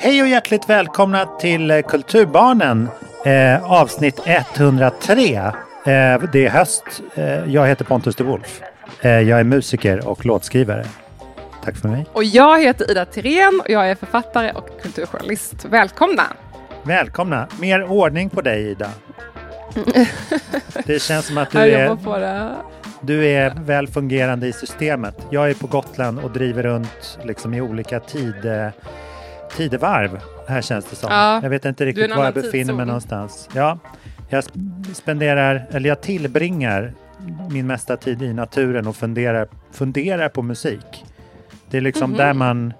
Hej och hjärtligt välkomna till eh, Kulturbarnen eh, avsnitt 103. Eh, det är höst. Eh, jag heter Pontus de Wolf. Eh, jag är musiker och låtskrivare. Tack för mig. Och jag heter Ida Tirén och jag är författare och kulturjournalist. Välkomna! Välkomna! Mer ordning på dig Ida. Det känns som att du är, jobbar på det. du är väl fungerande i systemet. Jag är på Gotland och driver runt liksom i olika tid, eh, tidevarv. Här känns det som. Ja, jag vet inte riktigt var jag befinner mig någonstans. Ja, jag sp- spenderar, eller jag tillbringar min mesta tid i naturen och funderar, funderar på musik. Det är liksom Mhm. där man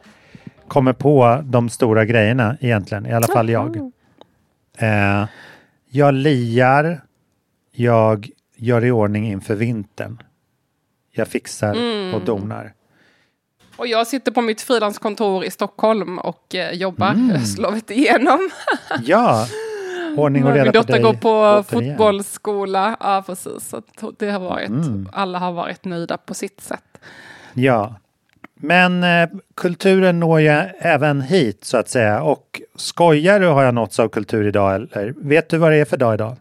kommer på de stora grejerna egentligen, i alla fall jag. Eh, jag liar, jag gör i ordning inför vintern. Jag fixar Mm. och donar. Och jag sitter på mitt frilanskontor i Stockholm och eh, jobbar Mm. höstlovet igenom. Ja, ordning och Min reda på dotter dig. går på fotbollsskola. Ja, precis. Så det har varit, Mm. alla har varit nöjda på sitt sätt. Ja, men eh, kulturen når ju även hit så att säga. Och skojar du har jag nåtts av kultur idag eller? Vet du vad det är för dag idag?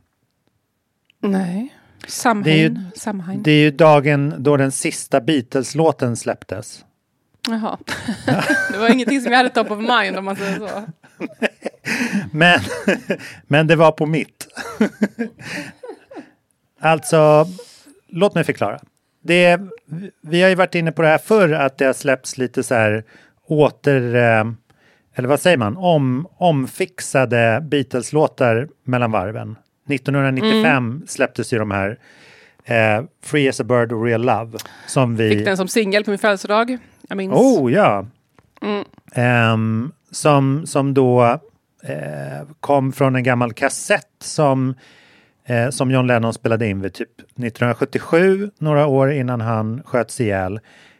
Nej. Samhain. Det är ju- Samhain. Det är ju dagen då den sista Beatles-låten släpptes. Jaha. det var ingenting som jag hade top of mind om man säger så. Men, men det var på mitt. alltså, låt mig förklara. Det vi har ju varit inne på det här förr, att det har släppts lite så här åter... eh, Eller vad säger man? Om, omfixade Beatles-låtar mellan varven. 1995 släpptes ju de här eh, Free as a Bird och Real Love. Som vi... Fick den som singel på min födelsedag. Jag minns. Oh ja! Mm. Ehm, som, som då eh, kom från en gammal kassett som, eh, som John Lennon spelade in vid typ 1977, några år innan han sköts ihjäl.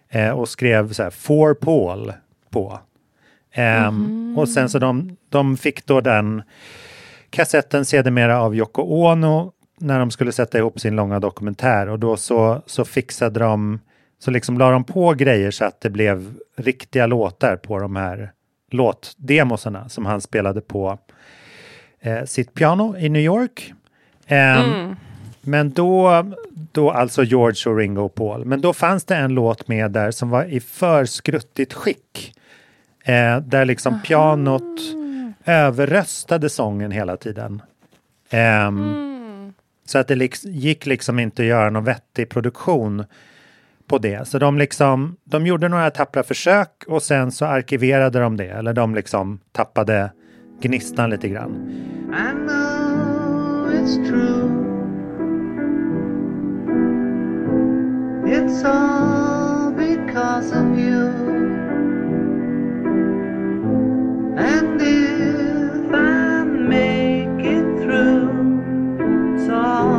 Eh, och skrev så här For Paul på. Ehm, Och sen så de, de fick då den kassetten sedermera av Yoko Ono när de skulle sätta ihop sin långa dokumentär och då så, så fixade de, så liksom la de på grejer så att det blev riktiga låtar på de här låtdemosarna som han spelade på eh, sitt piano i New York. Ehm, Men då, då, alltså George och Ringo och Paul, men då fanns det en låt med där som var i för skruttigt skick. Eh, där liksom pianot överröstade sången hela tiden. Ehm, Så att det gick liksom inte att göra någon vettig produktion på det. Så de, liksom, de gjorde några tappra försök och sen så arkiverade de det. Eller de liksom tappade gnistan lite grann. I know it's true. It's all because of you. And if I make it through, it's all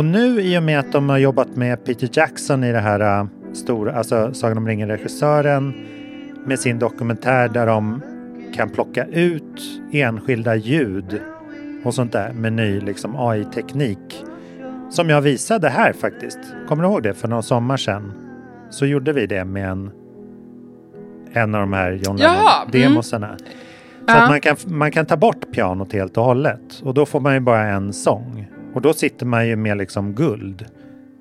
Och nu i och med att de har jobbat med Peter Jackson i det här äh, stora, alltså Sagan om ringen-regissören med sin dokumentär där de kan plocka ut enskilda ljud och sånt där med ny liksom AI-teknik. Som jag visade här faktiskt. Kommer du ihåg det? För några sommar sedan så gjorde vi det med en, en av de här John mm. Lennon-demosarna. Så Ja. att man kan, man kan ta bort pianot helt och hållet. Och då får man ju bara en sång. Och då sitter man ju med liksom guld.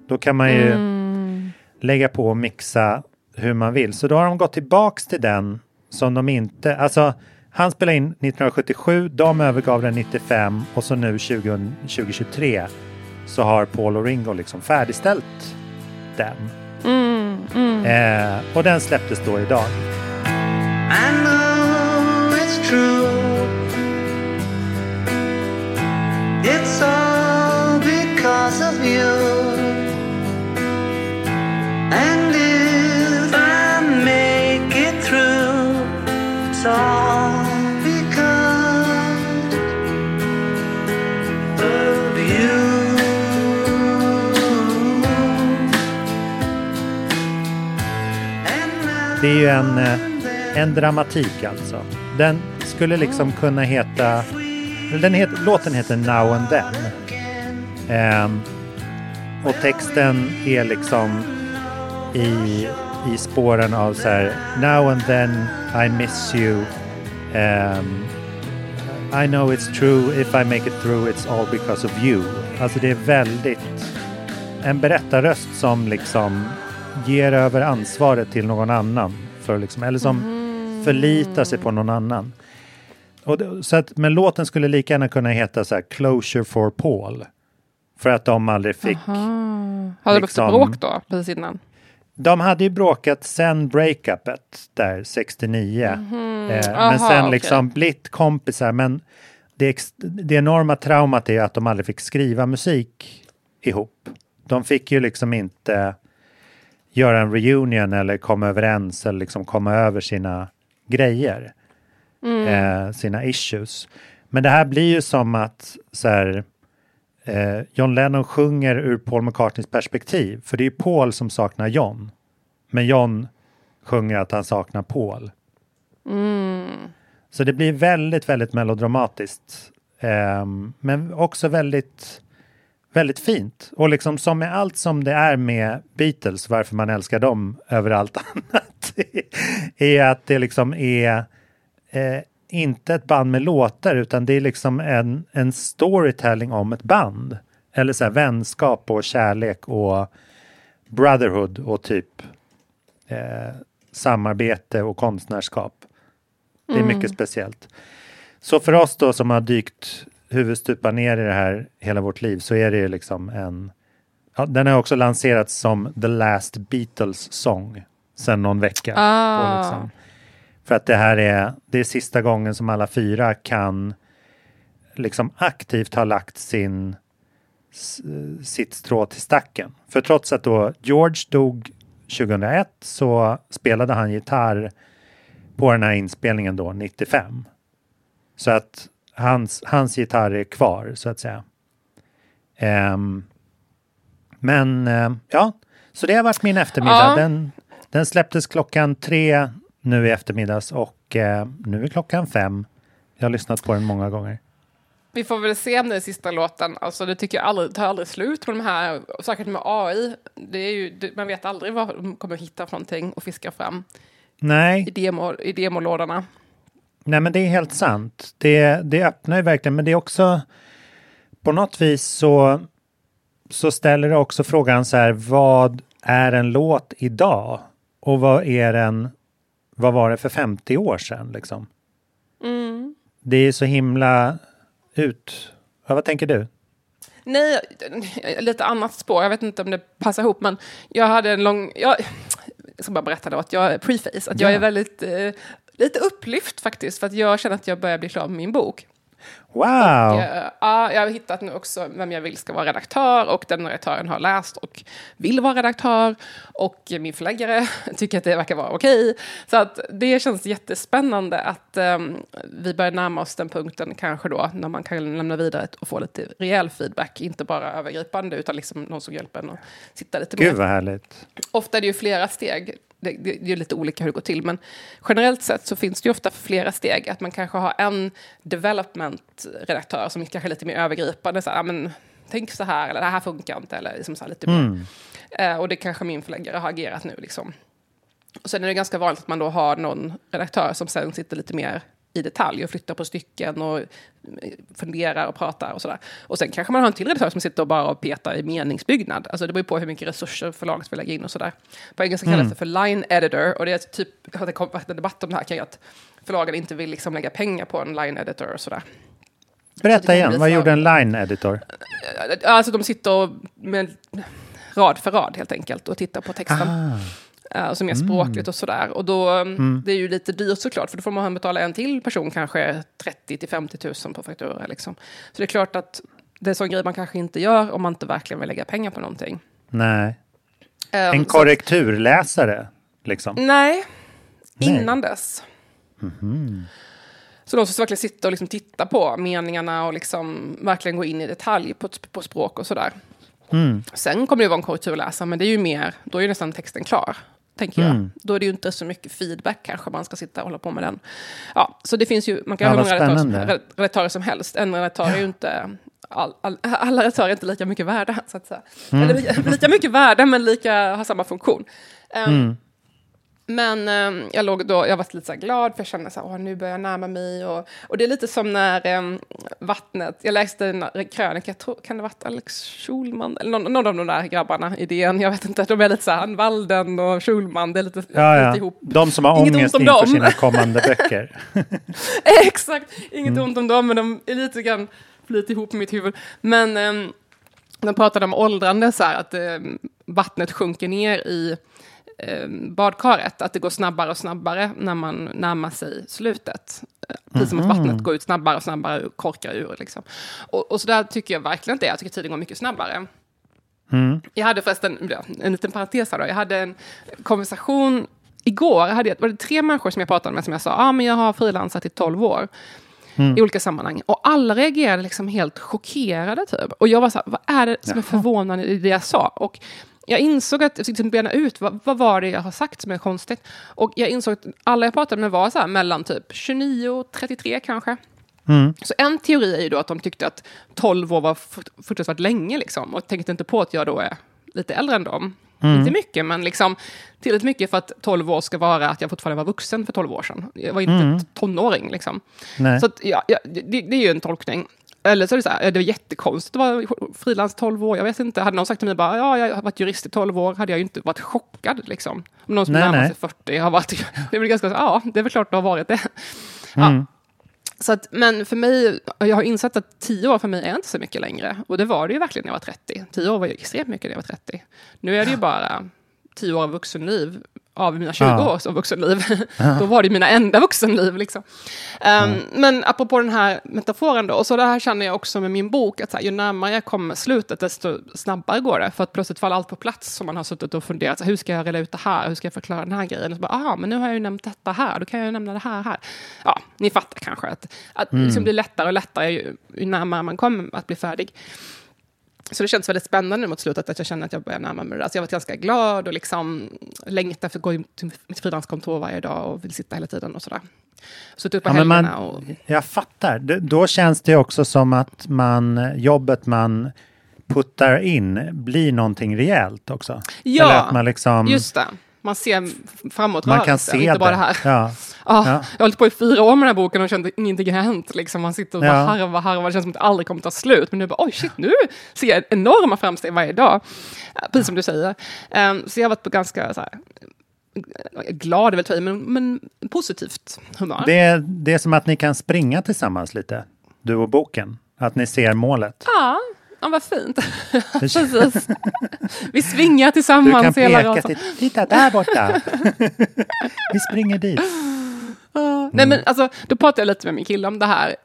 Då kan man ju Mm. lägga på och mixa hur man vill. Så då har de gått tillbaks till den som de inte... Alltså, han spelade in 1977, de övergav den 95 och så nu 20, 2023 så har Paul och Ringo liksom färdigställt den. Mm, mm. Eh, och den släpptes då idag. I know it's true. It's all because of you. And if I make it through, it's all because of you. And now Det är ju en, eh, en dramatik alltså. Den skulle liksom kunna heta den het, låten heter Now and Then. Ehm, och texten är liksom i, i spåren av så här Now and then I miss you. Ehm, I know it's true if I make it through it's all because of you. Alltså det är väldigt en berättarröst som liksom ger över ansvaret till någon annan. För liksom, eller som förlitar sig på någon annan. Och det, så att, men låten skulle lika gärna kunna heta så här Closure for Paul. För att de aldrig fick. Har det Liksom- liksom... bråk då, precis innan? De hade ju bråkat sen breakupet där 69. Eh, men Aha, sen okej. liksom blivit kompisar. Men det, det enorma traumat är att de aldrig fick skriva musik ihop. De fick ju liksom inte göra en reunion eller komma överens eller liksom komma över sina grejer. Eh, sina issues. Men det här blir ju som att så här, eh, John Lennon sjunger ur Paul McCartneys perspektiv. För det är Paul som saknar John. Men John sjunger att han saknar Paul. Så det blir väldigt, väldigt melodramatiskt. Ehm, men också väldigt, väldigt fint. Och liksom som med allt som det är med Beatles, varför man älskar dem över allt annat, är att det liksom är eh, inte ett band med låtar utan det är liksom en, en storytelling om ett band. Eller så här vänskap och kärlek och brotherhood och typ eh, samarbete och konstnärskap. Det är mycket speciellt. Så för oss då som har dykt huvudstupa ner i det här hela vårt liv så är det ju liksom en... Ja, den har också lanserats som The Last Beatles Song sen någon vecka. Ah. Liksom. För att det här är, det är sista gången som alla fyra kan liksom aktivt ha lagt sin sitt strå till stacken. För trots att då George dog 2001 så spelade han gitarr på den här inspelningen då 95. Så att hans, hans gitarr är kvar så att säga. Ehm, men eh, ja, så det har varit min eftermiddag. Ja. Den, den släpptes klockan tre nu i eftermiddags och eh, nu är klockan fem. Jag har lyssnat på den många gånger. Vi får väl se om det är sista låten. Alltså det tycker jag aldrig, tar aldrig slut med de här, säkert med AI. Det är ju, det, man vet aldrig vad de kommer hitta för någonting och fiska fram i, Nej, demo, i demolådorna. nej men det är helt sant. Det, det öppnar ju verkligen, men det är också på något vis så, så ställer det också frågan så här, vad är en låt idag? Och vad är den, vad var det för 50 år sedan liksom? Det är så himla ut... Ja, vad tänker du? Nej, lite annat spår. Jag vet inte om det passar ihop, men jag hade en lång... Jag, jag ska bara berätta då att jag är preface, att jag Ja. är väldigt... Eh, lite upplyft faktiskt, för att jag känner att jag börjar bli klar med min bok. Wow! Eh, ja, jag har hittat nu också vem jag vill ska vara redaktör och den redaktören har läst och vill vara redaktör och min förläggare tycker att det verkar vara okej. Så att det känns jättespännande att ehm, vi börjar närma oss den punkten kanske då när man kan lämna vidare och få lite rejäl feedback, inte bara övergripande utan liksom någon som hjälper en att sitta lite mer Gud vad härligt. ofta är det ju flera steg. Det, det, det är lite olika hur det går till, men generellt sett så finns det ju ofta flera steg. Att man kanske har en development-redaktör som kanske är lite mer övergripande. Så här, "Ja, men, tänk så här, eller det här funkar inte. Eller liksom så lite mer. Eh, och det kanske min förläggare har agerat nu. Liksom. Och sen är det ganska vanligt att man då har någon redaktör som sen sitter lite mer i detalj och flyttar på stycken och eh, funderar och pratar och sådär. Och sen kanske man har en till redaktör som sitter och bara och petar i meningsbyggnad. Alltså det beror på hur mycket resurser förlaget vill lägga in och sådär. På engelska kallas det för line editor och det är typ, jag har varit en debatt om det här kring att förlagen inte vill liksom lägga pengar på en line editor och sådär. Berätta igen, vad gjorde en line editor? Alltså de sitter med rad för rad helt enkelt och tittar på texten. Uh, som är språkligt och sådär. Och då, um, det är ju lite dyrt såklart, för då får man betala en till person kanske 30 till 50 000 på faktura. Liksom. Så det är klart att det är en sån grej man kanske inte gör om man inte verkligen vill lägga pengar på någonting. Nej. Um, En korrekturläsare, liksom. Nej, Nej. innan dess. Så de som verkligen sitter och liksom tittar på meningarna och liksom verkligen går in i detalj på, på språk och sådär. Sen kommer det vara en korrekturläsare, men det är ju mer, då är ju nästan texten klar. Tänker jag. Mm. Då är det ju inte så mycket feedback kanske man ska sitta och hålla på med den. Ja, så det finns ju, man kan Ja, ha hur många redaktörer som, spännande. redaktörer som helst. En redaktör är ju inte, all, all, alla redaktörer är inte lika mycket värda, så att säga. Mm. Eller lika, lika mycket värda, men lika, har samma funktion. Um, Mm. Men eh, jag, låg då, jag var lite så glad för jag kände så här, Åh, nu börjar jag närma mig. Och, och det är lite som när eh, vattnet, jag läste en krönika, tror, kan det ha varit Alex Schulman, eller någon, någon av de där grabbarna i DN, jag vet inte, de är lite så här, Walden och Schulman, det är lite, Ja, lite ja. ihop. De som har Inget ångest inför dem. sina kommande böcker. Exakt, inget Mm. ont om dem, men de är lite grann flyter ihop i mitt huvud. Men eh, de pratade om åldrande, så här, att eh, vattnet sjunker ner i badkaret, att det går snabbare och snabbare när man närmar sig slutet. Eh, Precis som att vattnet går ut snabbare och snabbare och korkar ur. Liksom. Och, och så där tycker jag verkligen inte. Jag tycker tiden går mycket snabbare. Mm. Jag hade förresten, en liten parentes här då, jag hade en konversation igår, hade jag, var det tre människor som jag pratade med som jag sa, ah, men jag har frilansat i 12 år. I olika sammanhang. Och alla reagerade liksom helt chockerade typ. Och jag var så här, vad är det som är förvånande i det jag sa? Och jag insåg att jag fick liksom bena ut vad, vad var det jag har sagt som är konstigt. Och jag insåg att alla jag pratade med var så här mellan typ 29 och 33 kanske. Mm. Så en teori är ju då att de tyckte att 12 år var fruktansvärt länge liksom. Och tänkte inte på att jag då är lite äldre än dem. Inte mycket, men liksom tillräckligt mycket för att 12 år ska vara att jag fortfarande var vuxen för 12 år sedan. Jag var inte tonåring liksom. Nej. Så att, ja, ja, det, det är ju en tolkning. Eller så är det så här, det är jättekonstigt att vara frilans 12 år. Jag vet inte, hade någon sagt till mig bara, ja, jag har varit jurist i 12 år, hade jag ju inte varit chockad liksom. Om någon som Nej, närmar sig 40 har varit, det väl ganska ja, det är väl klart det har varit det. Ja. Så att, men för mig, jag har insett att 10 år för mig är inte så mycket längre. Och det var det ju verkligen när jag var 30. 10 år var ju extremt mycket när jag var 30. Nu är det ju bara 10 år av vuxenliv av mina 20 Ja. år som vuxenliv. då var det mina enda vuxenliv. Liksom. Um, Men apropå den här metaforen då, och så det här känner jag också med min bok, att här, ju närmare jag kommer slutet, desto snabbare går det. För att plötsligt faller allt på plats som man har suttit och funderat, så här, hur ska jag reda ut det här, hur ska jag förklara den här grejen? Och så bara, aha, men nu har jag ju nämnt detta här, då kan jag ju nämna det här här. Ja, ni fattar kanske att, att det liksom blir lättare och lättare ju, ju närmare man kommer att bli färdig. Så det känns väldigt spännande mot slutet att jag känner att jag börjar närma mig det. Alltså jag varit ganska glad och liksom längtar efter att gå in till mitt frilanskontor varje dag och vill sitta hela tiden och sådär. Suttit upp på Ja, helgerna man, och... Jag fattar. Det- Då känns det också som att man, jobbet man puttar in blir någonting rejält också. Ja, Eller att man liksom... Just det. Man ser framåt man kan se inte bara det. här. Ja. Ja, Ja. Jag har hållit på i fyra år med den här boken och känt att ingenting har hänt. Liksom. Man sitter och bara Ja. harvar, harvar. Det känns som att det aldrig kommer ta slut. Men nu bara, oj shit, nu ser jag enorma framsteg varje dag. Precis som du säger. Ehm, så jag har varit på ganska så här, glad, är väl men, men positivt humör. Det, det är som att ni kan springa tillsammans lite, du och boken. Att ni ser målet. Ja, ja vad fint. Precis. Vi svingar Du tillsammans kan hela peka till, titta där borta. Vi springer dit. Nej men alltså, då pratade jag lite med min kille om det här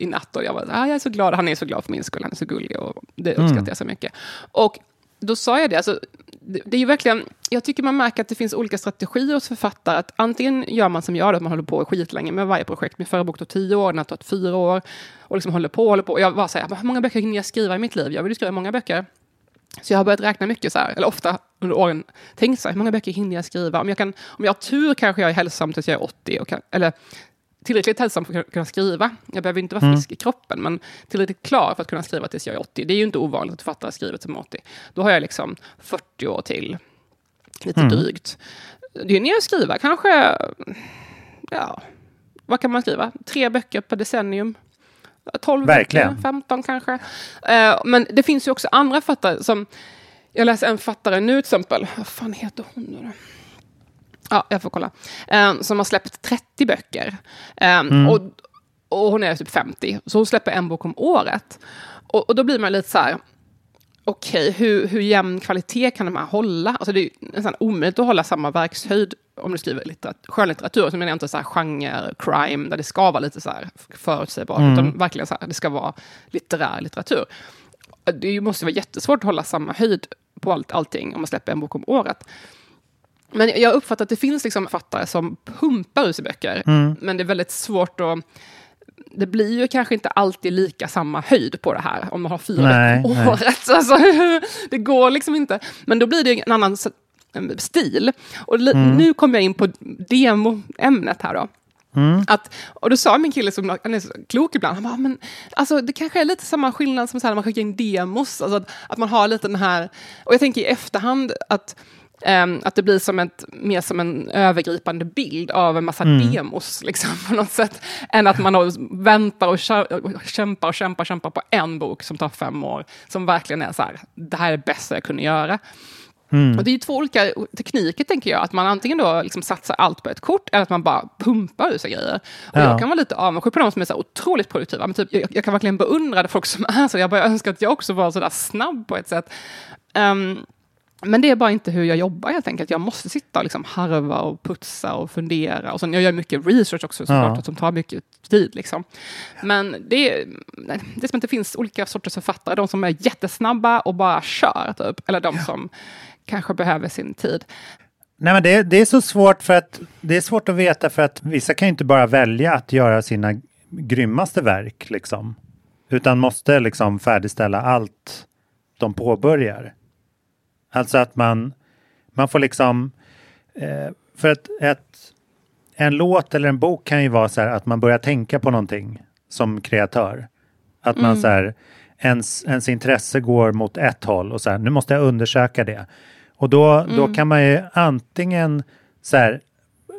i natt och jag var ah, jag är så glad, han är så glad för min skull, han är så gullig och det uppskattar jag så mycket. Och då sa jag det, alltså, det, är ju verkligen, jag tycker man märker att det finns olika strategier hos författare. Att antingen gör man som jag, då, att man håller på skitlänge med varje projekt. Min förra bok tog tio år, den har tagit fyra år. Och liksom håller på, håller på. Och jag var så här, hur många böcker hinner jag skriva i mitt liv? Jag vill ju skriva många böcker. Så jag har börjat räkna mycket så här, eller ofta under åren, tänkt så här, hur många böcker hinner jag skriva? Om jag, kan, om jag har tur kanske jag är hälsam tills jag är 80, och kan, eller tillräckligt hälsam för att kunna skriva. Jag behöver inte vara frisk i kroppen, men tillräckligt klar för att kunna skriva tills jag är 80. Det är ju inte ovanligt att författare skriver till 80. Då har jag liksom 40 år till, lite drygt. Det hinner jag skriva kanske, ja, vad kan man skriva? Tre böcker per decennium. 12 Verkligen. böcker, 15 kanske. Eh, men det finns ju också andra författare som... Jag läser en författare nu till exempel. Vad fan heter hon nu då? Ja, jag får kolla. Eh, som har släppt 30 böcker. Eh, och, och hon är typ 50. Så hon släpper en bok om året. Och, och då blir man lite så här... Okej, hur, hur jämn kvalitet kan de här hålla? Alltså det är nästan omöjligt att hålla samma verkshöjd om du skriver litterat- skönlitteratur. Så menar jag inte så här genre, crime, där det ska vara lite så här förutsägbart. Utan verkligen så här, det ska vara litterär litteratur. Det måste vara jättesvårt att hålla samma höjd på allt, allting om man släpper en bok om året. Men jag uppfattar att det finns liksom författare som pumpar ut sig böcker. Men det är väldigt svårt att... Det blir ju kanske inte alltid lika samma höjd på det här om man har fyra Nej, om nej. året. Alltså, det går liksom inte. Men då blir det en annan... stil. Och li- nu kommer jag in på demo-ämnet här då. Att, och då sa min kille, som han är så klok ibland, han bara, men alltså, det kanske är lite samma skillnad som så här, när man skickar in demos, alltså att, att man har lite den här, och jag tänker i efterhand att ehm, att det blir som ett, mer som en övergripande bild av en massa demos, liksom, på något sätt, än att man då väntar och, kämpar och kämpar och kämpar på en bok som tar fem år, som verkligen är så här, det här är det bästa jag kunde göra. Och det är två olika tekniker, tänker jag. Att man antingen då liksom satsar allt på ett kort, eller att man bara pumpar ur sig grejer. Och Ja. jag kan vara lite avundsjuk på de som är så otroligt produktiva. Men typ, jag, jag kan verkligen beundra det folk som är så. Jag bara önskar att jag också var så där snabb på ett sätt. Ehm, men det är bara inte hur jag jobbar helt enkelt. Jag måste sitta och liksom harva och putsa och fundera. Och sen, jag gör mycket research också såklart, Ja. som tar mycket tid. Liksom. Men det är, det är som att det finns olika sorters författare. De som är jättesnabba och bara kör, typ. Eller de som kanske behöver sin tid. Nej, men det, det är så svårt för att det är svårt att veta för att vissa kan ju inte bara välja att göra sina grymmaste verk liksom. Utan måste liksom färdigställa allt de påbörjar. Alltså att man, man får liksom, eh, för att ett, en låt eller en bok kan ju vara så här att man börjar tänka på någonting som kreatör. Att man så här, ens, ens intresse går mot ett håll och så här, nu måste jag undersöka det. Och då, då kan man ju antingen så här,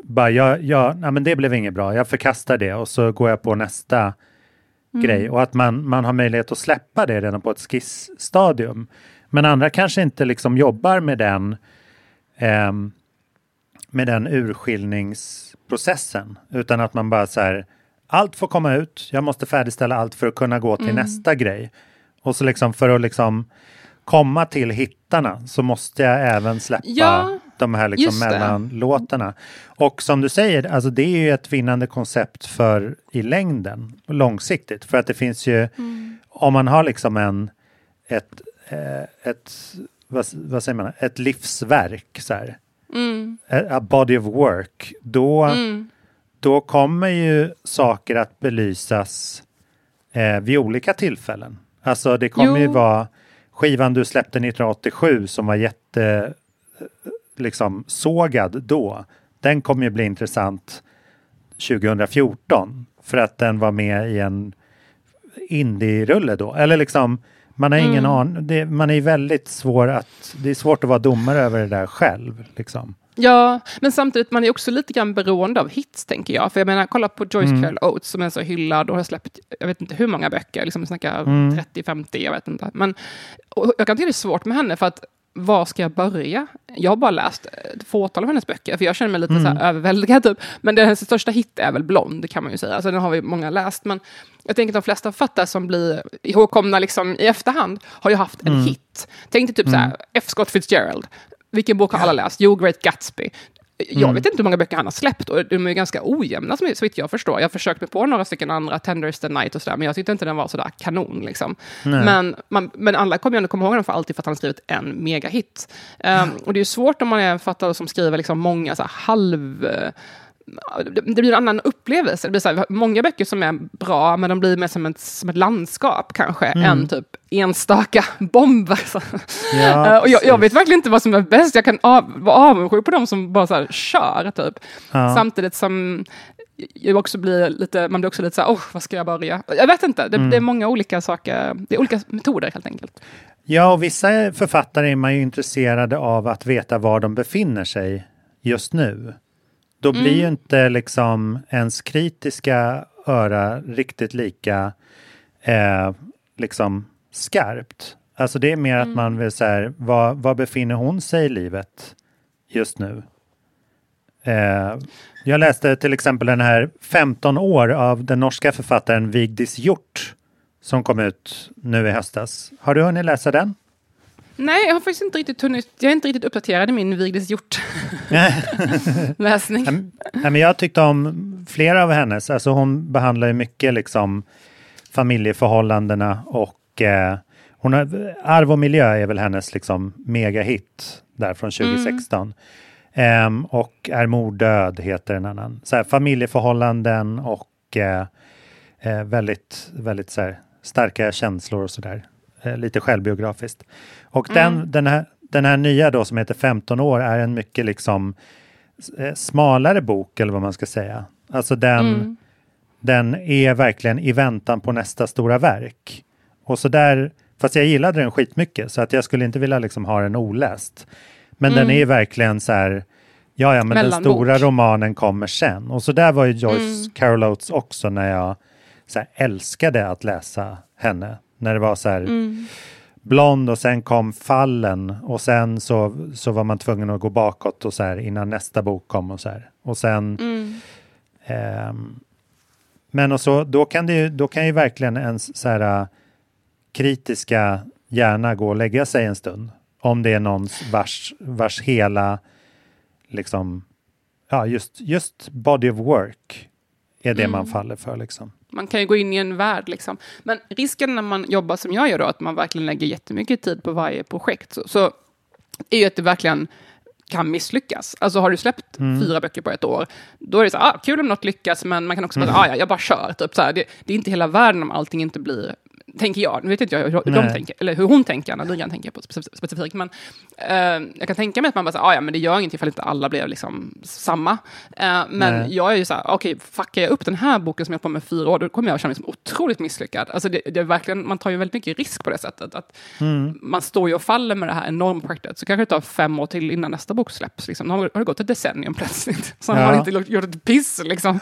bara, ja, ja, nej, men det blev inget bra, jag förkastar det och så går jag på nästa grej. Och att man, man har möjlighet att släppa det redan på ett skissstadium. Men andra kanske inte liksom jobbar med den, med den urskiljningsprocessen. Utan att man bara så här, allt får komma ut, jag måste färdigställa allt för att kunna gå till nästa grej. Och så liksom för att liksom komma till hittarna så måste jag även släppa Ja, de här liksom mellanlåtarna. Och som du säger, alltså det är ju ett vinnande koncept för i längden, långsiktigt. För att det finns ju, Mm. om man har liksom en, ett, eh, ett vad, vad säger man, ett livsverk, så här, Mm. a a body of work, då, Mm. då kommer ju saker att belysas eh, vid olika tillfällen. Alltså det kommer ju Jo. vara skivan du släppte 1987 som var jätte eh, liksom sågad då. Den kommer ju bli intressant 2014 för att den var med i en indie-rulle då. Eller liksom, man har ingen Mm. aning. Det, man är väldigt svår att, det är svårt att vara domare över det där själv. Liksom. Ja, men samtidigt man är också lite grann beroende av hits, tänker jag. För jag menar, kolla på Joyce Mm. Carol Oates som är så hyllad och har släppt, jag vet inte hur många böcker, liksom snackar Mm. 30-50, jag vet inte. Men jag kan tycka det är svårt med henne, för att var ska jag börja? Jag har bara läst ett fåtal av hennes böcker, för jag känner mig lite Mm. så överväldigad. Typ. Men det, hennes största hit är väl Blond, kan man ju säga. Alltså, den har vi många läst. Men jag tänker att de flesta författare som blir ihågkomna liksom, i efterhand har ju haft en hit. Tänk dig typ så här, F. Scott Fitzgerald. Vilken bok har alla läst? Jo, Great Gatsby. Jag vet inte hur många böcker han har släppt och de är ganska ojämna som- så vitt jag förstår. Jag har försökt mig på några stycken andra, Tenders the Night och sådär, men jag tyckte inte den var sådär kanon. Liksom. Men, man, men alla kommer ju ändå komma ihåg den för alltid för att han har skrivit en megahit. Um, och det är ju svårt om man är en författare som skriver liksom många så halv... det blir en annan upplevelse. Det blir så här, många böcker som är bra, men de blir mer som ett, som ett landskap kanske, än typ enstaka bomber. Ja, Eh, och jag, jag vet verkligen inte vad som är bäst. Jag kan av, vara avundsjuk på de som bara så här, kör, typ. Ja. Samtidigt som jag också blir lite, man blir också lite så här, oh, vad ska jag börja? Jag vet inte, det, det är många olika saker, det är olika metoder helt enkelt. Ja, och vissa författare är man ju intresserade av att veta var de befinner sig just nu. Då blir ju inte liksom ens kritiska öra riktigt lika eh, liksom skarpt. Alltså det är mer att man vill säga, var, var befinner hon sig i livet just nu? Eh, jag läste till exempel den här 15 år av den norska författaren Vigdis Hjort som kom ut nu i höstas. Har du hunnit läsa den? Nej, jag har faktiskt inte riktigt hunnit, jag är inte riktigt uppdaterad i min Vigdis Hjort-läsning. Nej, men jag tyckte om flera av hennes. Alltså hon behandlar ju mycket liksom familjeförhållandena och eh, hon har, Arv och miljö är väl hennes liksom megahit där från 2016. Ehm, och Är mor död heter en annan. Så här, familjeförhållanden och eh, eh, väldigt, väldigt så här, starka känslor och sådär. Eh, lite självbiografiskt. Och den, den, här, den här nya då som heter 15 år är en mycket liksom eh, smalare bok eller vad man ska säga. Alltså den, Mm. den är verkligen i väntan på nästa stora verk. Och så där, fast jag gillade den skitmycket så att jag skulle inte vilja liksom ha den oläst. Men den är verkligen så här, ja ja men den Mellanbok. stora romanen kommer sen. Och så där var ju Joyce Mm. Carol Oates också när jag så här, älskade att läsa henne. När det var så här Mm. blond och sen kom fallen och sen så, så var man tvungen att gå bakåt och så här innan nästa bok kom och så här. Och sen Mm. Ehm, men och så, då, kan det ju, då kan ju verkligen ens så här, äh, kritiska hjärna gå och lägga sig en stund. Om det är någons vars, vars hela, liksom, ja just, just body of work är det man faller för. Liksom. Man kan ju gå in i en värld liksom. Men risken när man jobbar som jag gör då, att man verkligen lägger jättemycket tid på varje projekt, så, så är ju att det verkligen kan misslyckas. Alltså har du släppt fyra böcker på ett år, då är det så här, ah, kul om något lyckas, men man kan också bara, ah, ja, jag bara kör. Typ, så här, det, det är inte hela världen om allting inte blir tänker jag. Nu vet inte jag hur, hur de tänker, eller hur hon tänker, Anna Nygren tänker på spec- specifikt, men eh, jag kan tänka mig att man bara säger, ah, ja, men det gör ingenting ifall inte alla blev liksom samma. Eh, men Nej. jag är ju så här, okej, fuckar jag upp den här boken som jag har på med fyra år, då kommer jag känna mig som otroligt misslyckad. Alltså det, det är verkligen, man tar ju väldigt mycket risk på det sättet. Att Man står ju och faller med det här enorma projektet, så kanske det tar fem år till innan nästa bok släpps. Liksom. Då har det gått ett decennium plötsligt. Så Ja. har man inte gjort ett piss. Liksom.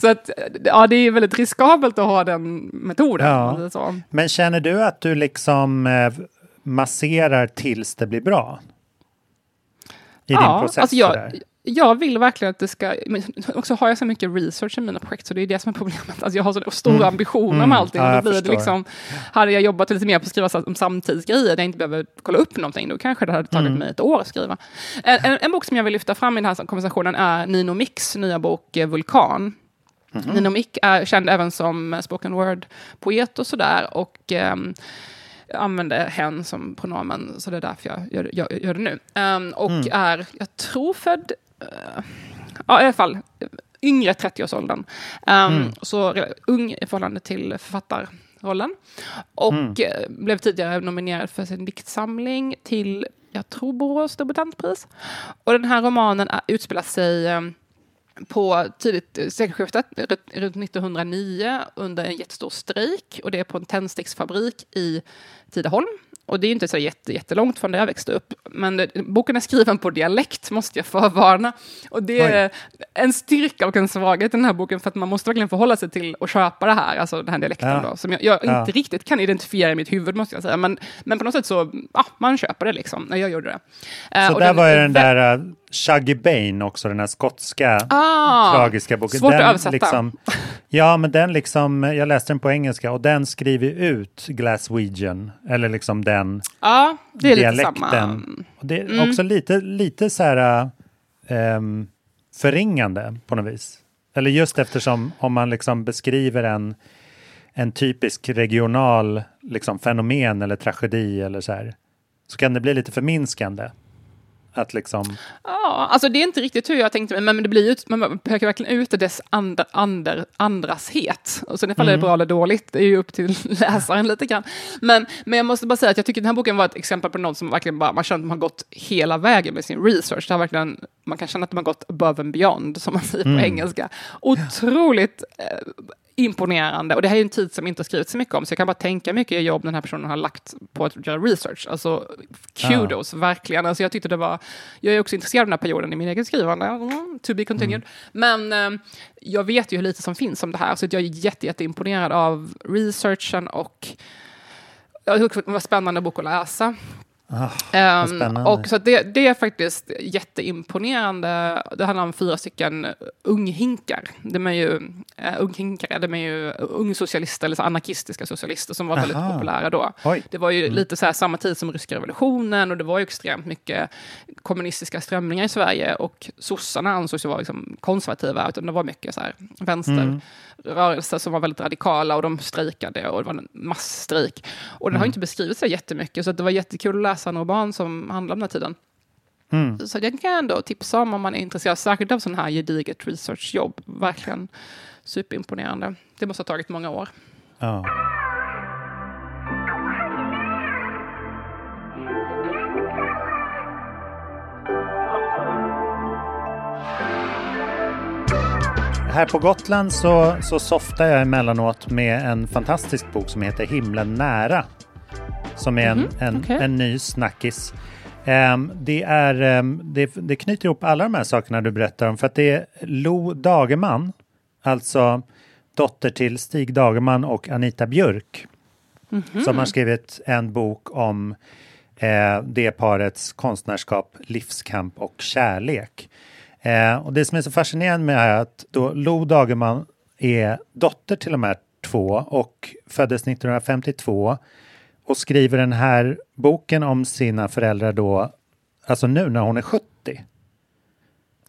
Så att, ja, det är väldigt riskabelt att ha den metoden. Ja. om Så. Men känner du att du liksom eh, masserar tills det blir bra? I din process? alltså jag, jag vill verkligen att det ska... Men också har jag så mycket research i mina projekt, så det är det som är problemet. Alltså jag har så stora ambitioner Mm. med allting. Ja, och blir det liksom, hade jag jobbat lite mer på att skriva så- om samtidsgrejer, där jag inte behöver kolla upp någonting, då kanske det hade tagit Mm. mig ett år att skriva. En, en, en bok som jag vill lyfta fram i den här konversationen är Nino Mix nya bok eh, Vulkan. Mhm. Nino Mick är känd även som spoken word-poet och sådär. Och ehm, jag använder hen som pronomen, så det är därför jag gör, gör, gör det nu. Ehm, och Mm. är, jag tror född, eh, ja i alla fall, yngre 30-årsåldern. Um, Mm. Så ung i förhållande till författarrollen. Och Mm. eh, blev tidigare nominerad för sin diktsamling till, jag tror, Borås debutantpris. Och den här romanen är, utspelar sig eh, på tidigt sekelskiftet, runt- runt 1909, under en jättestor strejk. Och det är på en tändsticksfabrik i Tidaholm. Och det är inte så jätte, jättelångt från där jag växte upp. Men det, boken är skriven på dialekt, måste jag förvarna. Och det är en styrka och en svaghet i den här boken, för att man måste verkligen förhålla sig till och köpa det här, alltså den här dialekten Ja. då, som jag, jag Ja. inte riktigt kan identifiera i mitt huvud, måste jag säga. Men, men på något sätt så, ja, man köper det liksom. när Jag gjorde det. Eh, Så och där var ju den där uh, Shuggy Bane också, den här skotska Ah, tragiska boken. svårt att den översätta. Liksom, ja, men den liksom, jag läste den på engelska och den skriver ut Glaswegian, eller liksom den Ja, det är lite dialekten. samma. Mm. Och det är också lite, lite så här um, förringande på något vis. Eller just eftersom om man liksom beskriver en, en typisk regional liksom, fenomen eller tragedi eller så här, så kan det bli lite förminskande. Att liksom, Ja, alltså det är inte riktigt hur jag tänkte mig, men det blir ju, man pekar verkligen ut dess and, and, andrashet. Och sen ifall det är bra eller dåligt, det är ju upp till läsaren lite grann. Men, men jag måste bara säga att jag tycker den här boken var ett exempel på någon som verkligen bara, man känner att de har gått hela vägen med sin research. Det verkligen, man kan känna att de har gått above and beyond, som man säger på engelska. Otroligt eh, imponerande. Och det här är en tid som inte skrivits så mycket om, så jag kan bara tänka mycket jobb den här personen har lagt på att göra research. Alltså, kudos, verkligen. Alltså, jag tyckte det var... Jag är också intresserad av den här perioden i min egen skrivande, mm, to be continued. Men eh, jag vet ju hur lite som finns om det här, så jag är jätte, jätteimponerad av researchen och det var en spännande bok att läsa. Ah, spännande. och så det, det är faktiskt jätteimponerande. Det handlar om fyra stycken unghinkar. De är ju, uh, unghinkare, de är ju ungsocialister, eller så anarkistiska socialister som var väldigt Aha. populära då. Oj. Det var ju lite så här samma tid som ryska revolutionen och det var ju extremt mycket kommunistiska strömningar i Sverige och sossarna ansågs ju vara liksom konservativa, utan det var mycket så här vänsterrörelser som var väldigt radikala och de strejkade och det var en massstrejk. Och den har ju inte beskrivits så jättemycket, så det var jättekul att läsa en roman som handlar om den här tiden. Mm. Så den kan jag ändå tipsa om om man är intresserad, särskilt av sån här gediget researchjobb. Verkligen superimponerande. Det måste ha tagit många år. Ja. Här på Gotland så, så softar jag emellanåt med en fantastisk bok som heter Himlen nära. Som är en, en, okej. en ny snackis. Ehm, det, är, ehm, det, det knyter ihop alla de här sakerna du berättar om för att det är Lo Dagerman, alltså dotter till Stig Dagerman och Anita Björk, som har skrivit en bok om eh, det parets konstnärskap, livskamp och kärlek. Eh, och det som är så fascinerande med det här är att då Lo Dagerman är dotter till de här två och föddes 1952 och skriver den här boken om sina föräldrar då, alltså nu när hon är 70.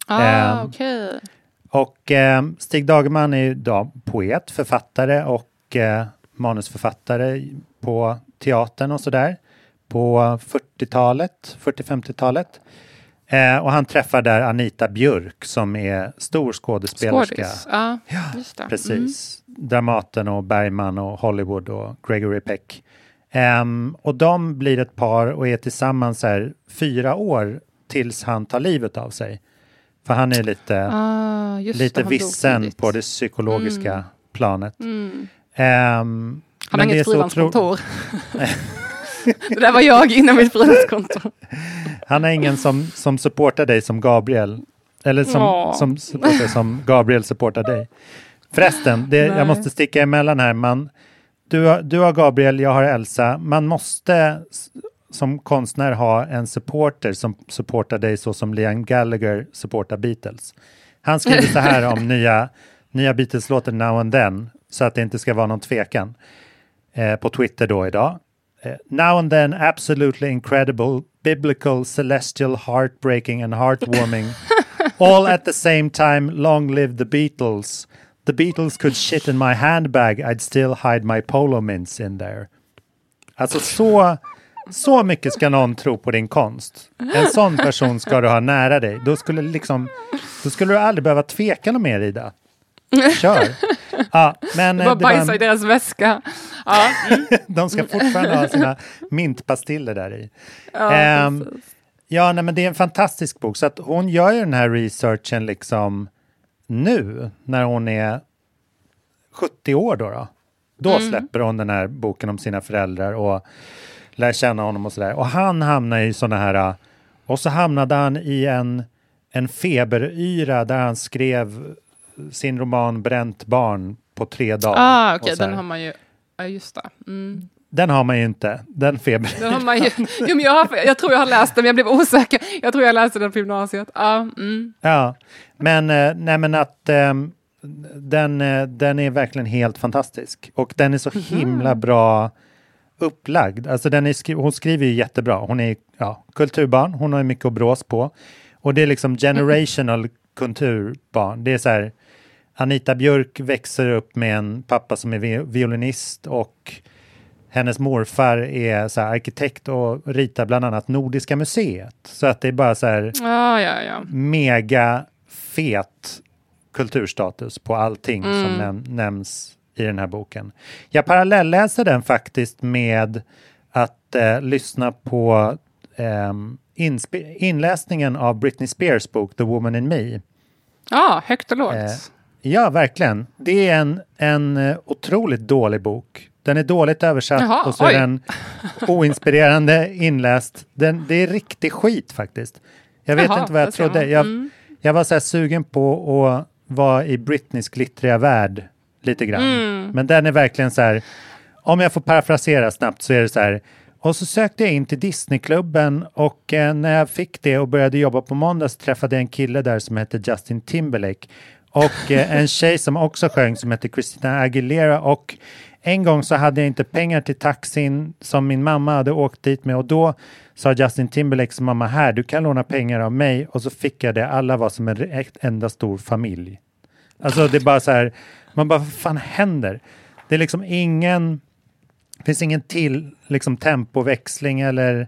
Ah, Ehm, okej. Och eh, Stig Dagerman är då poet, författare och eh, manusförfattare på teatern och sådär på 40-talet, 40-50-talet. Eh, och han träffar där Anita Björk som är stor skådespelerska. Skådis. Ja, det. Precis. Dramaten och Bergman och Hollywood och Gregory Peck. Ehm, och de blir ett par och är tillsammans här fyra år tills han tar livet av sig. För han är lite, Ah, lite det, vissen på det psykologiska planet. Mm. Ehm, Han har inget frilanskontor. det där var jag innan mitt frilanskonto. Han har ingen som, som supportar dig som Gabriel. Eller som, Åh. som supportar som Gabriel supportar dig. Förresten, det, jag måste sticka emellan här. Man, du, har, du har Gabriel, jag har Elsa. Man måste som konstnär ha en supporter som supportar dig så som Liam Gallagher supportar Beatles. Han skriver så här om nya, nya Beatles-låten Now and Then, så att det inte ska vara någon tvekan. Eh, på Twitter då idag. Eh, now and then absolutely incredible, biblical, celestial, heartbreaking and heartwarming. All at the same time, long live the Beatles. The Beatles could shit in my handbag, I'd still hide my polo mints in there. Alltså så, så mycket ska någon tro på din konst. En sån person ska du ha nära dig. Då skulle, liksom, då skulle du aldrig behöva tveka något mer, Ida. Kör! Ja, men, Det eh, var det var en- bajsa i deras väska. Ja, de ska fortfarande ha sina mintpastiller där i. ja precis. Ja, nej, men det är en fantastisk bok. Så att hon gör ju den här researchen liksom nu, när hon är 70 år då. Då, då släpper hon den här boken om sina föräldrar och lär känna honom och sådär. Och han hamnar i sådana här... Och så hamnade han i en, en feberyra där han skrev sin roman Bränt barn på tre dagar. Ah, här. den har man ju... Ja, just det. Mm. Den har man ju inte, den feber. Den har man ju... Jo, men jag, har, jag tror jag har läst den, men jag blev osäker. Jag tror jag läste den på gymnasiet. Ja, mm. Ja, men, eh, nej, men att ehm, den, eh, den är verkligen helt fantastisk. Och den är så himla bra upplagd. Alltså den är hon skriver ju jättebra. Hon är ja, kulturbarn, hon har ju mycket att brås på. Och det är liksom generational kulturbarn. Det är så här, Anita Björk växer upp med en pappa som är vi- violinist och hennes morfar är så arkitekt och ritar bland annat Nordiska museet. Så att det är bara så här ja, ja, ja. mega fet kulturstatus på allting som Mm. näm- nämns i den här boken. Jag parallellläser den faktiskt med att eh, lyssna på inspe- inläsningen av Britney Spears bok The Woman in Me. Ja, högt och lågt. Eh, Ja, verkligen. Det är en, en eh, otroligt dålig bok. Den är dåligt översatt Jaha, och så är den oinspirerande inläst. Den, det är riktig skit faktiskt. Jag vet Jaha, inte vad jag trodde. Jag, Mm. jag var så här sugen på att vara i Britneys glittriga värld lite grann. Mm. Men den är verkligen så här, om jag får parafrasera snabbt så är det så här, och så sökte jag in till Disneyklubben och eh, när jag fick det och började jobba på måndag så träffade jag en kille där som hette Justin Timberlake och eh, en tjej som också sjöng som hette Christina Aguilera och en gång så hade jag inte pengar till taxin som min mamma hade åkt dit med och då sa Justin Timberlakes mamma här, du kan låna pengar av mig och så fick jag det. Alla var som en enda stor familj. Alltså det är bara så här, man bara vad fan händer? Det är liksom ingen, det finns ingen till liksom tempoväxling eller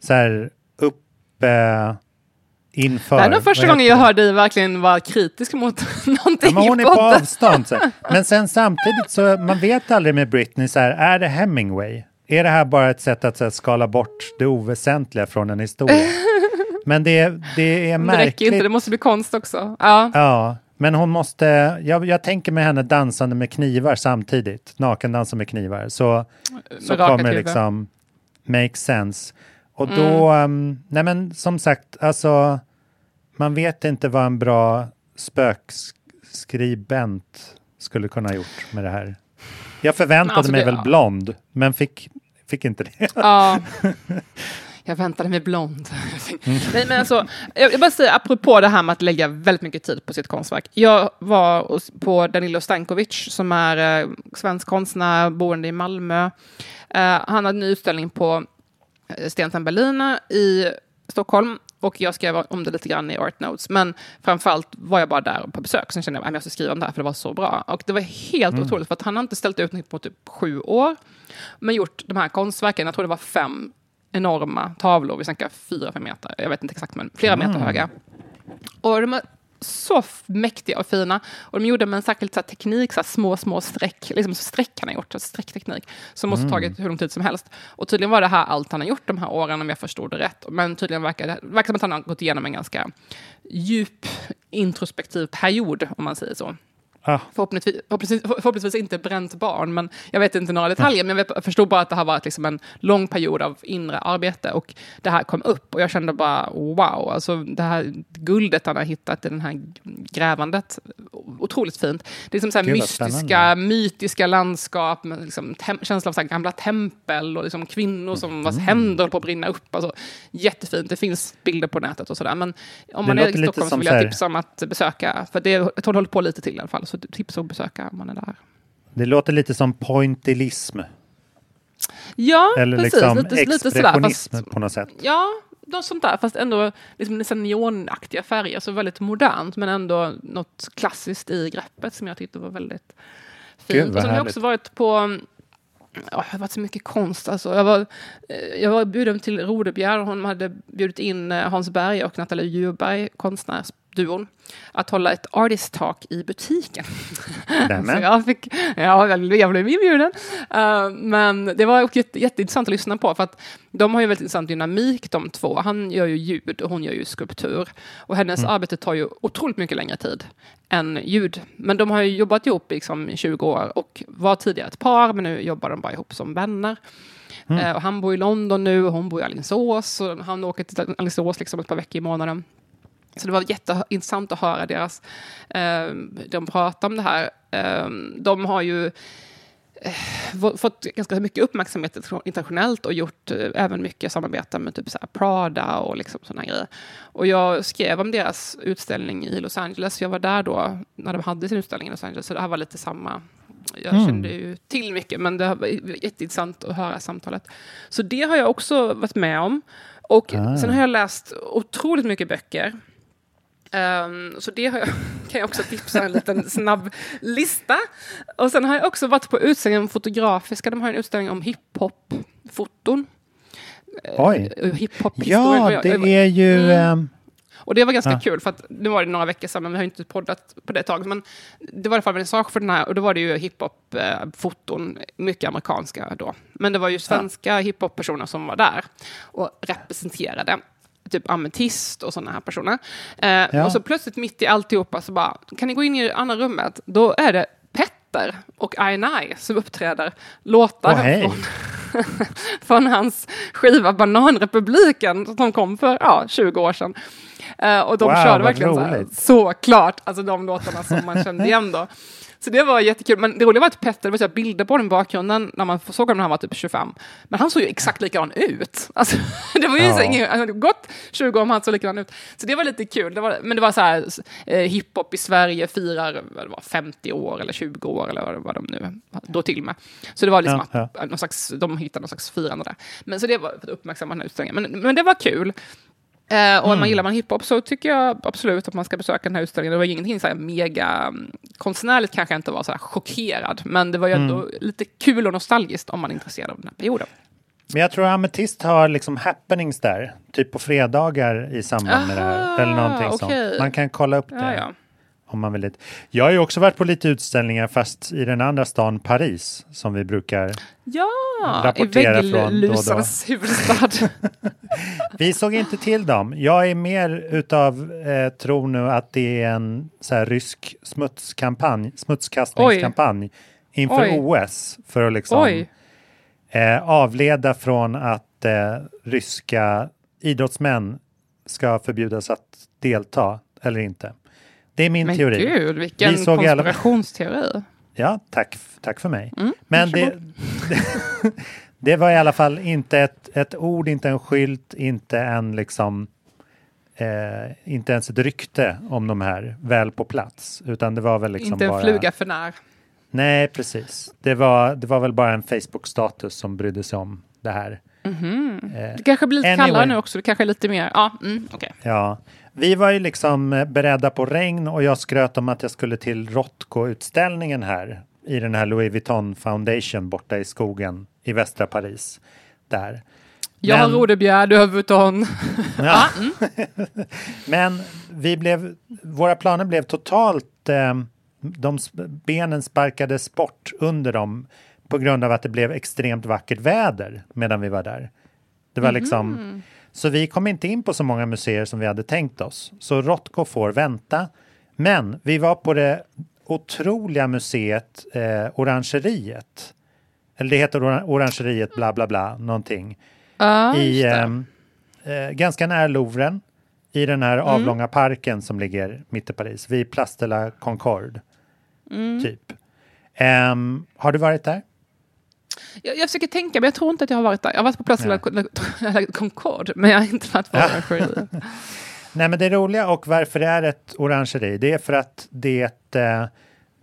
så här upp eh, inför. Det här är första gången jag hör dig verkligen vara kritisk mot någonting Ja, men hon är på avstånd. Så. Men sen samtidigt så man vet aldrig med Britney så här, är det Hemingway? Är det här bara ett sätt att så här, skala bort det oväsentliga från en historia? Men det, det är Men Det räcker märkligt. inte, det måste bli konst också. Ja. Ja, Men hon måste, jag, jag tänker med henne dansande med knivar samtidigt, nakendansa med knivar, så, så Med rakat kommer huvud. liksom make sense. Och Mm. då, um, nej men som sagt, alltså man vet inte vad en bra spökskribent skulle kunna ha gjort med det här. Jag förväntade Alltså, mig det- väl blond, men fick, fick inte det. Ja. Jag väntade mig blond. Mm. Nej, men alltså, jag jag bara säga, apropå det här med att lägga väldigt mycket tid på sitt konstverk. Jag var på Danilo Stankovic som är eh, svensk konstnär, boende i Malmö. Eh, han hade en ny utställning på eh, Stensen Berliner i Stockholm. Och jag skrev om det lite grann i Art Notes. Men framförallt var jag bara där på besök. Sen kände jag att jag måste skriva om det här för det var så bra. Och det var helt otroligt för att han har inte ställt ut något på typ sju år. Men gjort de här konstverken, jag tror det var fem enorma tavlor. Vi snackar fyra, fem meter. Jag vet inte exakt, men flera meter höga. Och de så mäktiga och fina. Och de gjorde med en särskild så här, teknik, så här, små, små streck. Liksom streck han har gjort, så streckteknik. Som måste ha tagit hur lång tid som helst. Och tydligen var det här allt han har gjort de här åren, om jag förstod det rätt. Men tydligen verkar det verkar som att han har gått igenom en ganska djup introspektiv period, om man säger så. Ah, Förhoppningsvis, förhoppningsvis, förhoppningsvis inte bränt barn, men jag vet inte några detaljer. Men jag, vet, jag förstod bara att det har varit liksom en lång period av inre arbete och det här kom upp och jag kände bara wow, alltså det här guldet han har hittat i det här grävandet, otroligt fint. Det är som så Gud, mystiska, spännande. mytiska landskap med liksom känsla av så gamla tempel och liksom kvinnor som Mm. vars händer håller på att brinna upp. Alltså, jättefint, det finns bilder på nätet och sådär. Men om man Det är låter i Stockholm så vill jag tipsa om att besöka, för det, jag tror det håller på lite till i alla fall, så tips att besöka om man är där. det låter lite som pointillism, Ja, eller precis. liksom lite, lite sådär. Fast, på något sätt. ja, något sånt där. Fast ändå liksom neonaktiga färger. Så väldigt modernt, men ändå något klassiskt i greppet som jag tyckte var väldigt Gud, fint. vad och sen har jag också varit på Ja, det har varit så mycket konst. Alltså, jag, var, eh, jag var bjuden till Rodebjer. Hon hade bjudit in eh, Hans Berg och Nathalie Djurberg, konstnärsduon, att hålla ett artist talk i butiken. Så jag, fick, ja, jag blev inbjuden. Eh, men det var jätte, jätteintressant att lyssna på, för att de har ju väldigt intressant dynamik de två. Han gör ju ljud och hon gör ju skulptur. Och hennes arbete tar ju otroligt mycket längre tid än ljud. Men de har ju jobbat ihop liksom i 20 år och var tidigare ett par, men nu jobbar de bara ihop som vänner. Eh, och han bor i London nu och hon bor i Alingsås. Och han åker till Alingsås liksom ett par veckor i månaden. Så det var jätteintressant att höra deras, eh, de prata om det här. Eh, de har ju eh, få- fått ganska mycket uppmärksamhet internationellt och gjort eh, även mycket samarbete med typ så Prada och liksom såna grejer. Och jag skrev om deras utställning i Los Angeles. Jag var där då när de hade sin utställning i Los Angeles, så det här var lite samma. Jag Mm. kände ju till mycket, men det var jätteintressant att höra samtalet. Så det har jag också varit med om. Och Ah. sen har jag läst otroligt mycket böcker. Ehm, så det jag, kan jag också tipsa en liten snabb lista. Och sen har jag också varit på utställningen Fotografiska. De har en utställning om hiphop-foton. Oj. Eh, Hiphop-historien. Ja, det jag- är ju... Mm. ehm, och det var ganska Ja. kul, för att nu var det några veckor sedan, men vi har inte poddat på det ett tag. Men det var i alla fall vernissage för den här, och då var det ju hiphop-foton, mycket amerikanska då. Men det var ju svenska hiphop-personer som var där och representerade. Typ ametist och sådana här personer. Eh, Ja. Och så plötsligt mitt i alltihopa så bara, kan ni gå in i andra rummet? Då är det Petter och I som uppträder låtar Åh, hej. från från hans skiva Bananrepubliken som kom för ja, 20 år sedan. Eh, och de Wow, körde verkligen så, här, roligt. så klart, alltså de låtarna som man kände igen då. Så det var jättekul. Men det roliga var att Petter, det var så bilder på den i bakgrunden när man såg honom när han var typ 25. Men han såg ju exakt likadan ut. Alltså, det var ju Ja. så ingen, han hade gått 20 år om han såg likadan ut. Så det var lite kul. Det var, men det var så här, eh, hiphop i Sverige firar var, 50 år eller 20 år eller vad, de nu då till med. Så det var liksom Ja, att någon slags, de hittade någon slags firande där. Men så det var för att uppmärksamma den här utställningen. Men, men det var kul. Eh, och om Mm. man gillar man hiphop så tycker jag absolut att man ska besöka den här utställningen. Det var ingenting så här mega mm, konstnärligt kanske jag inte var så här chockerad, men det var ju ändå Mm. lite kul och nostalgiskt om man är intresserad av den här perioden. Men jag tror Ametist har liksom happenings där, typ på fredagar i samband med det här. Aha, Eller någonting okej. sånt. Man kan kolla upp det. Ja, ja. Om man vill lite. Jag har ju också varit på lite utställningar fast i den andra stan Paris som vi brukar. Ja, i Rapportera från då. vägglusarnas huvudstad. Vi såg inte till dem. Jag är mer utav eh, tror nu att det är en så här, rysk smutskampanj, smutskastningskampanj inför Oj. OS för att liksom Oj. eh, avleda från att eh, ryska idrottsmän ska förbjudas att delta eller inte. Det är min Men teori. gud, vilken Vi såg i alla- konspirationsteori. Ja, tack, tack för mig. Mm, Men det, det, var i alla fall inte ett, ett ord, inte en skylt, inte en liksom eh, inte ens ett rykte om de här väl på plats, utan det var väl liksom Inte en bara... fluga för när. Nej, precis. Det var, det var väl bara en Facebook-status som brydde sig om det här. Eh, Det kanske blir lite Anyway. kallare nu också. Det kanske är lite mer... Ja, mm, okej. Ja, vi var ju liksom eh, beredda på regn och jag skröt om att jag skulle till Rothko-utställningen här i den här Louis Vuitton Foundation borta i skogen i västra Paris. Där. Jag har rodebjär, du har vuton. Ja. Men vi blev, våra planer blev totalt, eh, de benen sparkades bort under dem på grund av att det blev extremt vackert väder medan vi var där. Det var liksom, så vi kom inte in på så många museer som vi hade tänkt oss. Så Rothko får vänta. Men vi var på det otroliga museet eh, Orangeriet. Eller det heter Ora- Orangeriet bla bla bla någonting Ja, i, ehm, eh, ganska nära Louvren, i den här avlånga parken som ligger mitt i Paris, vid Place de la Concorde. Typ. Ehm, har du varit där? Jag, jag försöker tänka, men jag tror inte att jag har varit där. Jag har varit på la- la Concorde, men jag har inte varit på Orangeriet. Nej, men det roliga och varför det är ett orangeri, det är för att det, eh,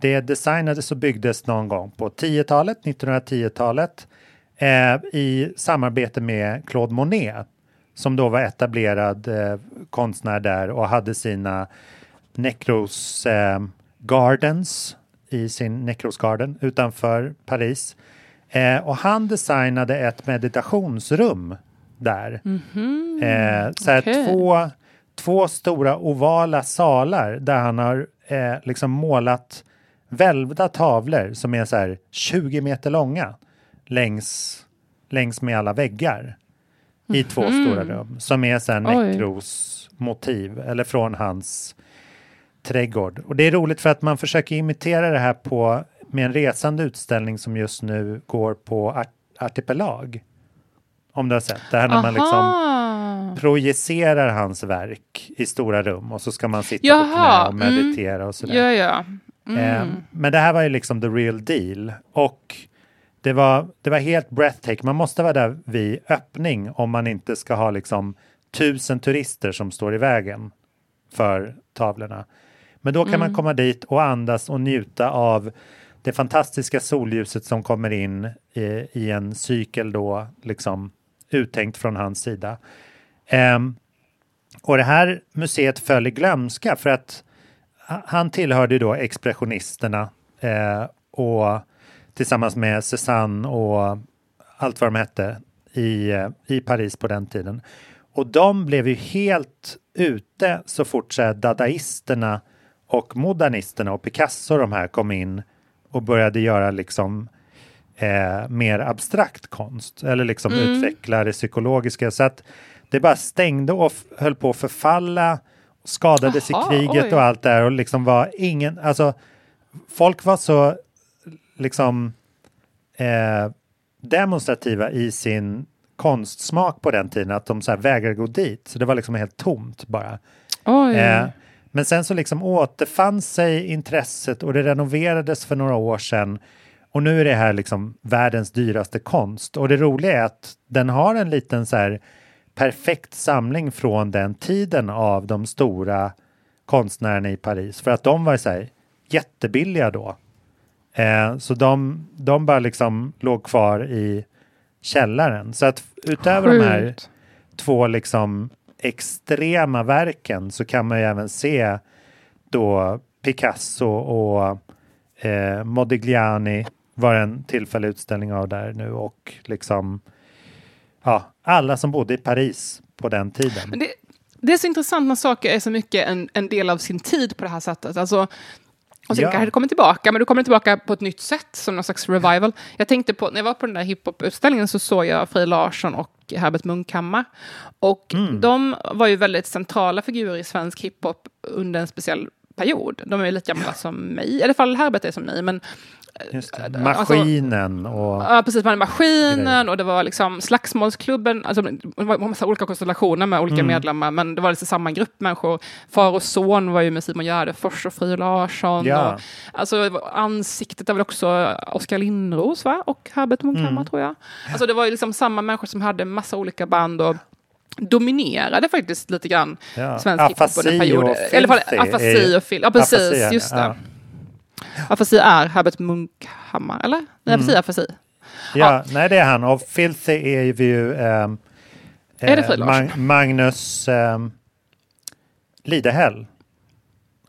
det designades och byggdes någon gång på 10-talet, 1910-talet, eh, i samarbete med Claude Monet, som då var etablerad eh, konstnär där och hade sina Necros eh, Gardens i sin Necros Garden utanför Paris. Eh, och han designade ett meditationsrum där. Eh, så okej. två, två stora ovala salar där han har eh, liksom målat välvda tavlor som är så här 20 meter långa längs, längs med alla väggar i två stora rum som är Oj. Necros motiv eller från hans trädgård. Och det är roligt för att man försöker imitera det här på med en resande utställning som just nu går på Art Artipelag. Om du har sett det här när man liksom Aha. projicerar hans verk i stora rum och så ska man sitta på Jaha, knä och meditera och sådär. Ja, ja. Mm. Eh, men det här var ju liksom the real deal. Och det var, det var helt breathtaking. Man måste vara där vid öppning om man inte ska ha liksom tusen turister som står i vägen för tavlorna. Men då kan man komma dit och andas och njuta av det fantastiska solljuset som kommer in i, i en cykel då, liksom uttänkt från hans sida. Um, och det här museet föll i glömska för att han tillhörde då expressionisterna eh, och tillsammans med Cézanne och allt vad de hette i, eh, i Paris på den tiden. Och de blev ju helt ute så fort så här, dadaisterna och modernisterna och Picasso de här kom in och började göra liksom eh, mer abstrakt konst eller liksom utveckla det psykologiska så att det bara stängde och höll på att förfalla skadades Jaha, i kriget oj. och allt där och liksom var ingen, alltså folk var så liksom eh, demonstrativa i sin konstsmak på den tiden att de så vägrade gå dit. Så det var liksom helt tomt bara. Eh, men sen så liksom återfann sig intresset och det renoverades för några år sedan. Och nu är det här liksom världens dyraste konst. Och det roliga är att den har en liten så här perfekt samling från den tiden av de stora konstnärerna i Paris. För att de var så här jättebilliga då. Eh, så de, de bara liksom låg kvar i källaren. Så att utöver de här Sjukt. två liksom extrema verken så kan man ju även se då Picasso och eh, Modigliani var en tillfällig utställning av där nu och liksom ja, alla som bodde i Paris på den tiden. Men det, det är så intressant när saker är så mycket en, en del av sin tid på det här sättet. Alltså, och sen Ja. kanske det kommer tillbaka, men då kommer tillbaka på ett nytt sätt, som någon slags revival. Jag tänkte på, när jag var på den där hiphop-utställningen så såg jag Frej Larsson och Herbert Munkhammar. Och Mm. de var ju väldigt centrala figurer i svensk hiphop under en speciell period. De är ju lite gamla som mig, i alla fall Herbert är som mig, men Just det. Alltså- Maskinen och... Ja, precis. Man hade maskinen Grejer. och det var liksom slagsmålsklubben. Alltså, det var en massa olika konstellationer med olika Mm. medlemmar, men det var liksom samma grupp människor. Far och son var ju med Simon Gärdenfors och Frid Larsson. Ja. Och, alltså, var- ansiktet är väl också Oskar Lindros va? och Herbert Munkhammar Mm. tror jag. Alltså, det var ju liksom samma människor som hade massa olika band och dominerade faktiskt lite grann Ja. svensk hiphop under en Afasi och Filthy afasi och. Ja, precis. Afasi just det. ja. Afasi är Herbert Munkhammar, eller? Nej, Mm. är afasi. Ja, nej det är han. Och Filthy är ju... ehm, Är det eh, Larsson? Mag- Magnus um, Lidehäll.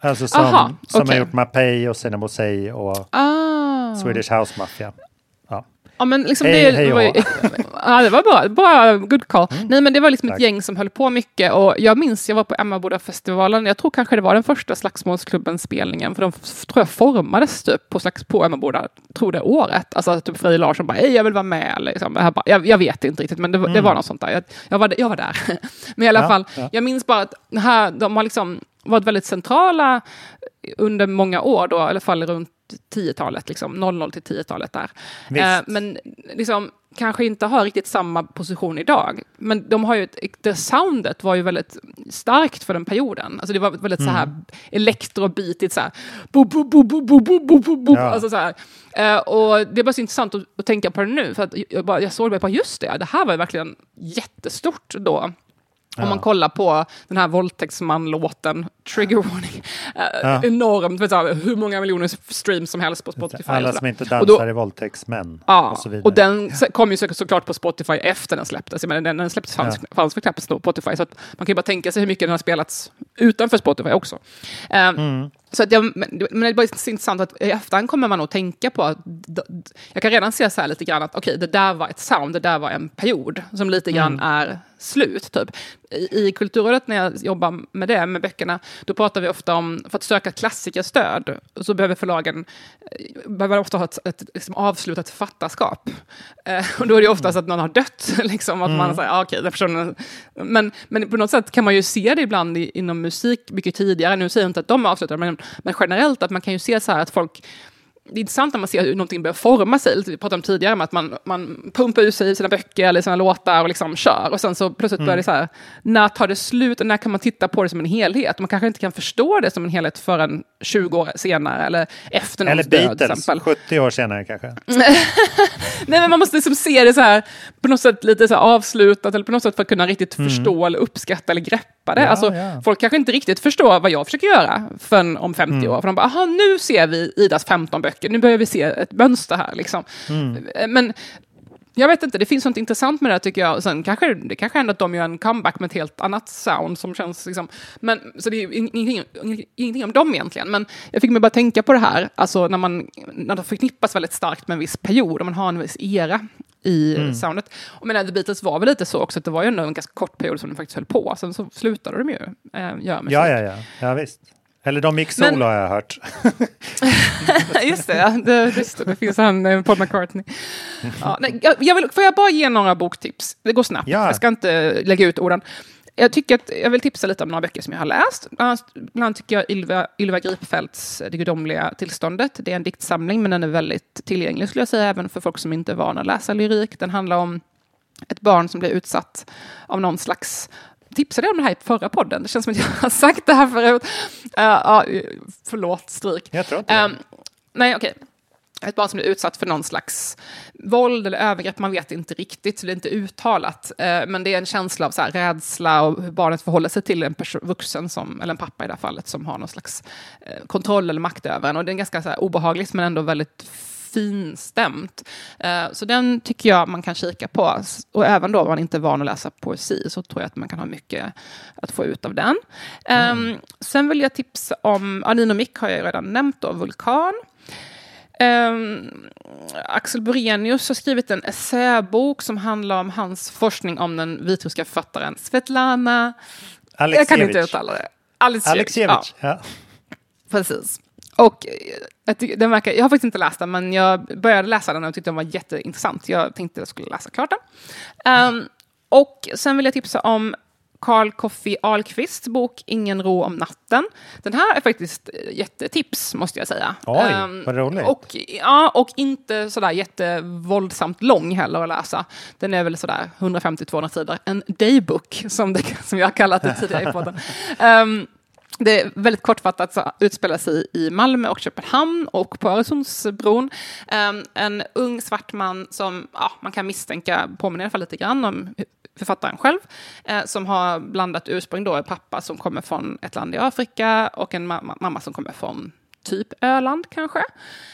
Alltså som, Aha, som okej. har gjort Mapei och Sina Mosei och Ah. Swedish House Mafia. Ja. Men liksom Hej, det hej var och ja, det var bra. Bra, good call. Nej, men det var liksom Tack. ett gäng som höll på mycket och jag minns, jag var på Emmaboda-festivalen. Jag tror kanske det var den första Slagsmålsklubben-spelningen, för de tror jag formades typ på, slags, på Emmaboda, tror det året. Alltså typ Frej Larsson bara, hej, jag vill vara med. Liksom. Jag, bara, jag, jag vet inte riktigt, men det, var- det var något sånt där. Jag, jag, var, jag var där. men i alla Ja, fall, ja. jag minns bara att här, de har liksom varit väldigt centrala under många år, då, i alla fall runt 10-talet, liksom, 00 till 10-talet där. Eh, men liksom, kanske inte har riktigt samma position idag. Men de har ju ett, soundet var ju väldigt starkt för den perioden. Alltså det var väldigt mm. så här mm. elektrobitigt så här. Alltså så eh, och det är bara så intressant att, att tänka på det nu. För att jag, bara, jag såg det och bara, just det, det här var verkligen jättestort då. Om Ja. man kollar på den här våldtäktsman-låten, trigger warning, eh, Ja. enormt, vet du, hur många miljoner streams som helst på Spotify. Alla och som inte Och dansar då- är våldtäktsmän. Ja, och så vidare. och den kom ju så, såklart på Spotify efter den släpptes. Jag menar, den, den släpptes fanns, fanns väl knappt på Spotify, så att man kan ju bara tänka sig hur mycket den har spelats utanför Spotify också. Ehm, Mm. Så att jag, men, det är bara intressant att i efterhand kommer man nog tänka på att jag kan redan se så här lite grann att okej, det där var ett sound, det där var en period som lite grann Mm. är slut. Typ. I, Kulturrådet när jag jobbar med det, med böckerna, då pratar vi ofta om, för att söka klassikerstöd, så behöver förlagen eh, behöver ofta ha ett, ett liksom avslutat författarskap. Eh, och då är det oftast att någon har dött, liksom, att man säger, ah, okej, den personen... Men, men på något sätt kan man ju se det ibland i, inom musik mycket tidigare. Nu säger jag inte att de avslutar, men, men generellt att man kan ju se så här att folk det är intressant när man ser hur någonting börjar forma sig. Vi pratade om tidigare om att man, man pumpar ut sig i sina böcker eller sina låtar och liksom kör. Och sen så plötsligt börjar det så här, när tar det slut och när kan man titta på det som en helhet? Man kanske inte kan förstå det som en helhet förrän 20 år senare eller efter Eller någons död till Beatles, exempel. 70 år senare kanske. Nej, men man måste liksom se det så här, på något sätt lite så avslutat eller på något sätt för att kunna riktigt förstå eller uppskatta eller greppa det. Ja, alltså, ja. Folk kanske inte riktigt förstår vad jag försöker göra förrän om 50 år. För de bara, aha, nu ser vi Idas 15 böcker, nu börjar vi se ett mönster här. Liksom. Eh, Men jag vet inte, det finns något intressant med det här, tycker jag. Och Sen kanske det kanske händer att de gör en comeback med ett helt annat sound som känns liksom... Men, så det är ingenting, ingenting om dem egentligen. Men jag fick mig bara tänka på det här, alltså när man när det förknippas väldigt starkt med en viss period, och man har en viss era i Mm. soundet. Och men The Beatles var väl lite så också, att det var ju en ganska kort period som de faktiskt höll på. Sen så slutade de ju äh, göra musik. Ja, ja, ja. ja visst. Eller de gick Men- solo har jag hört. just det, ja. det, just det, det finns han, eh, Paul McCartney. Ja, nej, jag, jag vill, får jag bara ge några boktips? Det går snabbt, Ja. jag ska inte lägga ut orden. Jag, tycker att, jag vill tipsa lite om några böcker som jag har läst. Bland annat- tycker jag Ylva, Ylva Gripfeldts Det gudomliga tillståndet. Det är en diktsamling, men den är väldigt tillgänglig skulle jag säga, även för folk som inte är vana att läsa lyrik. Den handlar om ett barn som blir utsatt av någon slags Tipsade om det här i förra podden? Det känns som att jag har sagt det här förut. Uh, ja, förlåt, stryk. Jag tror inte. Ehm, nej, okej. Ett barn som blir utsatt för någon slags våld eller övergrepp, man vet inte riktigt, så det är inte uttalat. Eh, men det är en känsla av så här, rädsla och hur barnet förhåller sig till en vuxen, som, eller en pappa i det här fallet, som har någon slags eh, kontroll eller makt över en. Och det är ganska så här, obehagligt men ändå väldigt finstämt. Eh, så den tycker jag man kan kika på. Och även då om man inte är van att läsa poesi så tror jag att man kan ha mycket att få ut av den. Ehm, sen vill jag tipsa om, Anino Mick har jag redan nämnt då, Vulkan. Ehm, Axel Borenius har skrivit en essäbok som handlar om hans forskning om den vitryska författaren Svetlana... Jag kan inte Alexievich. uttala det. Alexievich. Alexievich. Ja. Ja, precis. Och eh, den verkar, jag har faktiskt inte läst den, men jag började läsa den och tyckte den var jätteintressant. Jag tänkte jag skulle läsa klart den. Ehm, och sen vill jag tipsa om Carl Coffey Ahlqvists bok Ingen ro om natten. Den här är faktiskt eh, jättetips, måste jag säga. Oj, Ehm, vad roligt. Och, ja, och inte sådär jättevåldsamt lång heller att läsa. Den är väl sådär 150-200 sidor. En daybook, som, det, som jag har kallat det tidigare i podden. Ehm, det är väldigt kortfattat så utspelar sig i Malmö och Köpenhamn och på Öresundsbron. Ehm, en ung svart man som ja, man kan misstänka påminner i alla fall lite grann om författaren själv, eh, som har blandat ursprung då, en pappa som kommer från ett land i Afrika och en mamma, mamma som kommer från typ Öland kanske.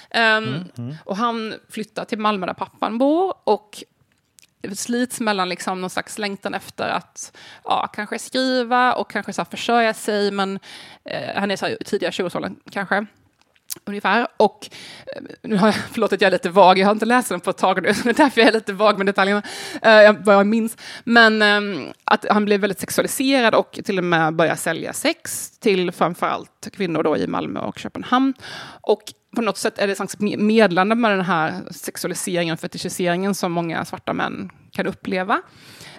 Ehm, Och han flyttar till Malmö där pappan bor och slits mellan liksom någon slags längtan efter att ja, kanske skriva och kanske så försörja sig, men eh, han är så här tidiga 20-årsåldern kanske. Ungefär. Och eh, nu har jag, förlåt att jag är lite vag, jag har inte läst den på ett tag nu, så det är därför jag är lite vag med detaljerna, eh, vad jag minns. Men eh, att han blev väldigt sexualiserad och till och med började sälja sex till framförallt kvinnor då i Malmö och Köpenhamn. Och på något sätt är det slags medlande med den här sexualiseringen och fetischiseringen som många svarta män kan uppleva.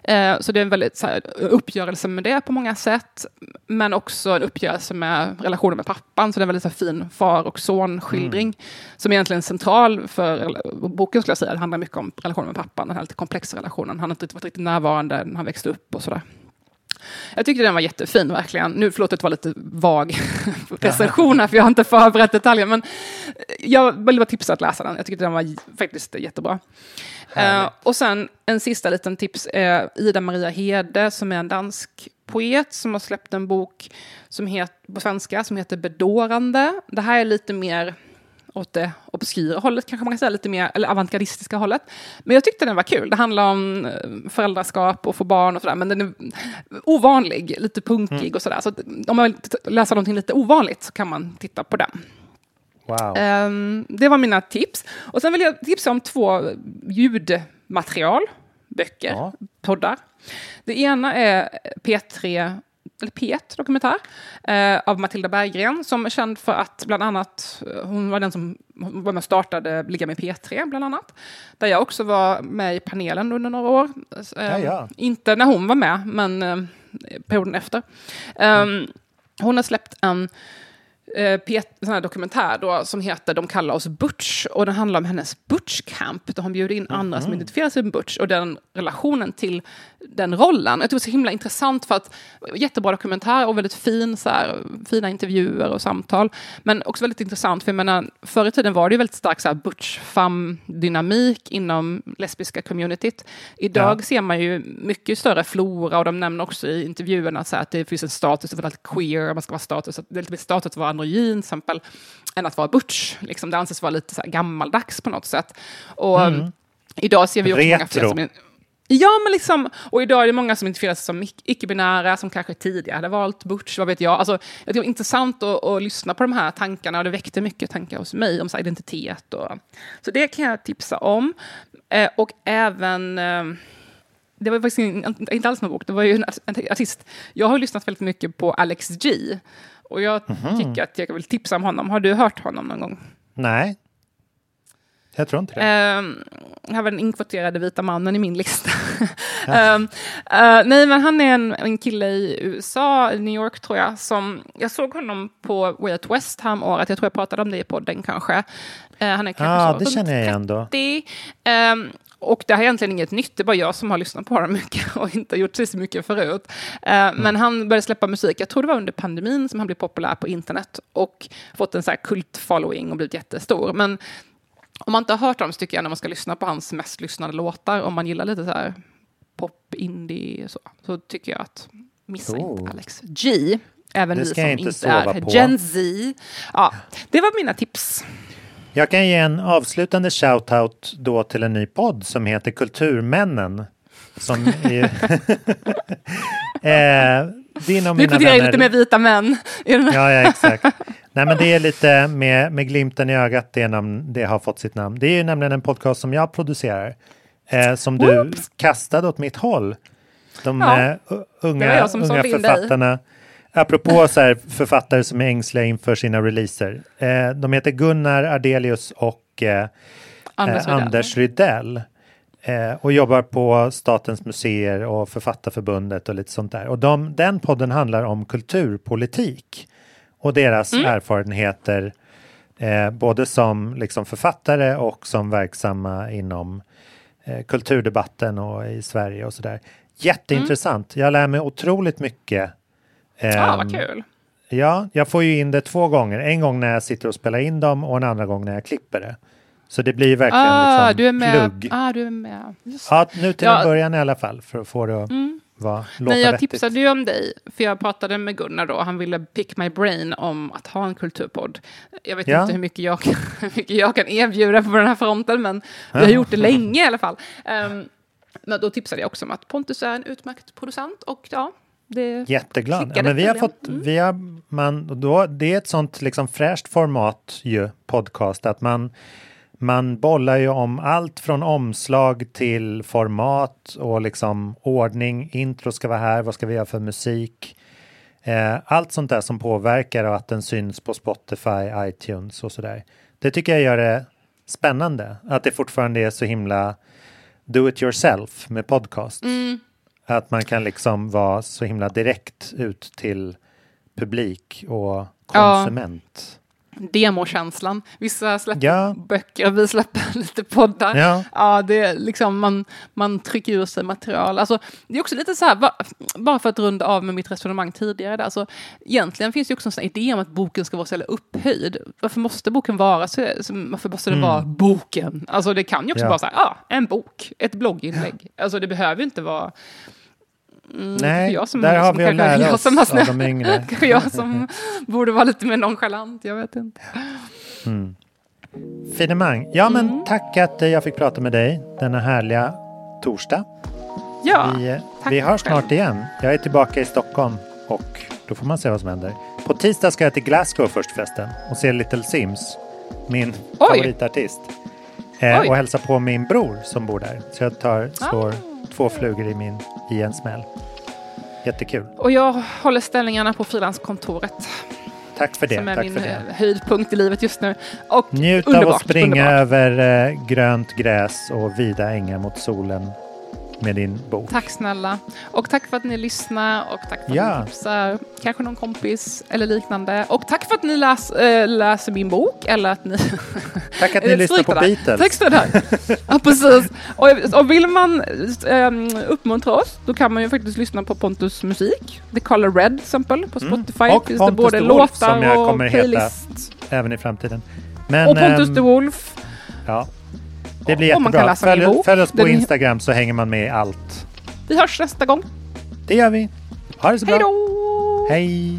Eh, Så det är en väldigt så här, uppgörelse med det på många sätt, men också en uppgörelse med relationen med pappan, så det är en väldigt så här, fin far och sonskildring, som är egentligen central för boken, skulle jag säga. Det handlar mycket om relationen med pappan, den här lite komplexa relationen. Han har inte varit riktigt närvarande när han växte upp och sådär. Jag tyckte den var jättefin, verkligen. Nu, förlåt att det var lite vag recension här, för jag har inte förberett detaljer, men jag vill bara tipsa att läsa den. Jag tyckte den var faktiskt jättebra. Eh, och sen en sista liten tips är Ida Maria Hede, som är en dansk poet som har släppt en bok som heter, på svenska som heter Bedårande. Det här är lite mer åt det obskyra hållet, kanske man kan säga, lite mer, eller avantgardistiska hållet. Men jag tyckte den var kul. Det handlar om eh, föräldraskap och få barn och sådär, men den är ovanlig, lite punkig och sådär. Så om man vill läsa någonting lite ovanligt så kan man titta på den. Wow. Ehm, det var mina tips. Och sen vill jag tipsa om två ljudmaterial, böcker, Ja. poddar. Det ena är P3, eller P1 dokumentär eh, av Matilda Berggren som är känd för att bland annat, eh, hon var den som var med och startade Ligga med P3 bland annat. Där jag också var med i panelen under några år. Eh, Ja, ja. Inte när hon var med, men eh, perioden efter. Ehm, hon har släppt en eh, sån här dokumentär då, som heter De kallar oss Butch. Och den handlar om hennes Butch-camp. Där hon bjuder in andra som identifierar sig med Butch och den relationen till den rollen. Jag tycker det var så himla intressant för att jättebra dokumentär och väldigt fin, så här, fina intervjuer och samtal. Men också väldigt intressant, för jag menar, förr i tiden var det ju väldigt stark så här, butch-fam-dynamik inom lesbiska communityt. Idag Ja. ser man ju mycket större flora och de nämner också i intervjuerna så här, att det finns en status att queer, man ska vara status, att det är lite mer status att vara androgyn till exempel, än att vara butch. Liksom, det anses vara lite så gammaldags på något sätt. Och idag ser vi också många fler Retro. som är, Ja, men liksom, och idag är det många som identifierar sig som ic- icke-binära, som kanske tidigare hade valt butch, vad vet jag. Alltså, det var intressant att, att lyssna på de här tankarna och det väckte mycket tankar hos mig om så identitet. Och, så det kan jag tipsa om. Eh, och även... Eh, det var faktiskt in- inte alls någon bok, det var ju en artist. Jag har lyssnat väldigt mycket på Alex G. Och jag tycker att jag vill tipsa om honom. Har du hört honom någon gång? Nej, jag tror inte det. Um, här var den inkvoterade vita mannen i min lista. Ehm, eh, nej, men han är en, en kille i USA, i New York tror jag, som jag såg honom på Way Out West här året. Jag tror jag pratade om det i podden kanske. Eh, han är kanske Ja, så det runt känner jag igen då. 30. Och det här är egentligen inget nytt, det är bara jag som har lyssnat på honom mycket och inte gjort så mycket förut. Eh, Men han började släppa musik, jag tror det var under pandemin som han blev populär på internet och fått en så här kult-following och blivit jättestor. Men om man inte har hört dem så tycker jag när man ska lyssna på hans mest lyssnade låtar, om man gillar lite så här pop, indie så, så tycker jag att missa Cool. inte Alex G. Även vi som inte, inte är på. Gen Z. Ja, det var mina tips. Jag kan ge en avslutande shout-out då till en ny podd som heter Kulturmännen. Som är, eh, din och Nu mina inkluderar jag lite mer vita män. Ja, ja, exakt. Nej, men det är lite med, med glimten i ögat det, namn, det har fått sitt namn. Det är ju nämligen en podcast som jag producerar. Eh, som du Whoops. kastade åt mitt håll. De Ja, eh, det unga, unga in dig. Apropå så här, författare som är ängsliga inför sina releaser. Eh, de heter Gunnar Ardelius och eh, Anders eh. Anders Rydell. Eh, och jobbar på Statens museer och Författarförbundet och lite sånt där. Och de, den podden handlar om kulturpolitik och deras Mm. erfarenheter eh, både som liksom författare och som verksamma inom eh, kulturdebatten och i Sverige och sådär. Jätteintressant. Jag lär mig otroligt mycket. Ja, Ah, vad Ehm, kul. Ja, jag får ju in det två gånger. En gång när jag sitter och spelar in dem och en andra gång när jag klipper det. Så det blir verkligen Ah, liksom du är med. plugg. Ah, du är med. Just. Ja, nu till Ja. en början i alla fall för att få det att Mm. vara, låta Men jag vettigt. tipsade ju om dig, för jag pratade med Gunnar då, han ville pick my brain om att ha en kulturpodd. Jag vet Ja. inte hur mycket jag, kan- hur mycket jag kan erbjuda på den här fronten, men vi har gjort det länge i alla fall. Um, men då tipsade jag också om att Pontus är en utmärkt producent och ja, det... Jätteglad. Ja, men vi har fått. Mm. vi har, man, då, det är ett sånt liksom fräscht format ju, podcast, att man, man bollar ju om allt från omslag till format och liksom ordning, intro ska vara här, vad ska vi göra för musik? Eh, allt sånt där som påverkar och att den syns på Spotify, iTunes och sådär. Det tycker jag gör det spännande, att det fortfarande är så himla do it yourself med podcast. Mm. Att man kan liksom vara så himla direkt ut till publik och konsument. Demokänslan. Vissa släpper Ja. böcker, vi släpper lite poddar. Ja. Ja, det är liksom man, man trycker ur sig material. Alltså, det är också lite så här, ba- bara för att runda av med mitt resonemang tidigare. Där, alltså, egentligen finns det också en idé om att boken ska vara så jävla upphöjd. Varför måste boken vara så? varför måste det vara boken? Alltså det kan ju också Ja. vara så här, ja, en bok, ett blogginlägg. Alltså det behöver inte vara... Mm, Nej, jag som, där har som vi att lära jag oss som har av de yngre. Kanske jag som borde vara lite mer nonchalant, jag vet inte. Finemang. Ja, men Mm. tack att eh, jag fick prata med dig denna härliga torsdag. Ja, Vi, eh, tack vi hörs snart igen. Jag är tillbaka i Stockholm och då får man se vad som händer. På tisdag ska jag till Glasgow först förresten och se Little Sims, min favoritartist. Eh, Oj. och hälsa på min bror som bor där. Så jag tar, slår Ah. Två flugor i, min, i en smäll. Jättekul. och jag håller ställningarna på frilanskontoret. Tack för det. som är Tack min för det. eh, höjdpunkt i livet just nu. Och Njut av att springa underbart. över eh, grönt gräs och vida ängar mot solen med din bok. Tack snälla. Och tack för att ni lyssnar och tack för att Ja. ni tipsar kanske någon kompis eller liknande. Och tack för att ni läs, äh, läser min bok eller att ni... Tack att ni Eh, lyssnar på det där. Beatles. Det här. Ja, precis. Och, och vill man ähm, uppmuntra oss, då kan man ju faktiskt lyssna på Pontus musik. The Color Red, till exempel, på Spotify. Mm. Och Finns det Pontus både the Wolf, låtar som jag och kommer heta. Även i framtiden. Men, Och Pontus ehm, the Wolf. Ja. Det blir Och man kan jättebra. Följ, följ oss på Den Instagram så hänger man med i allt. Vi hörs nästa gång. Det gör vi. Ha det så bra. Hej då! Hej!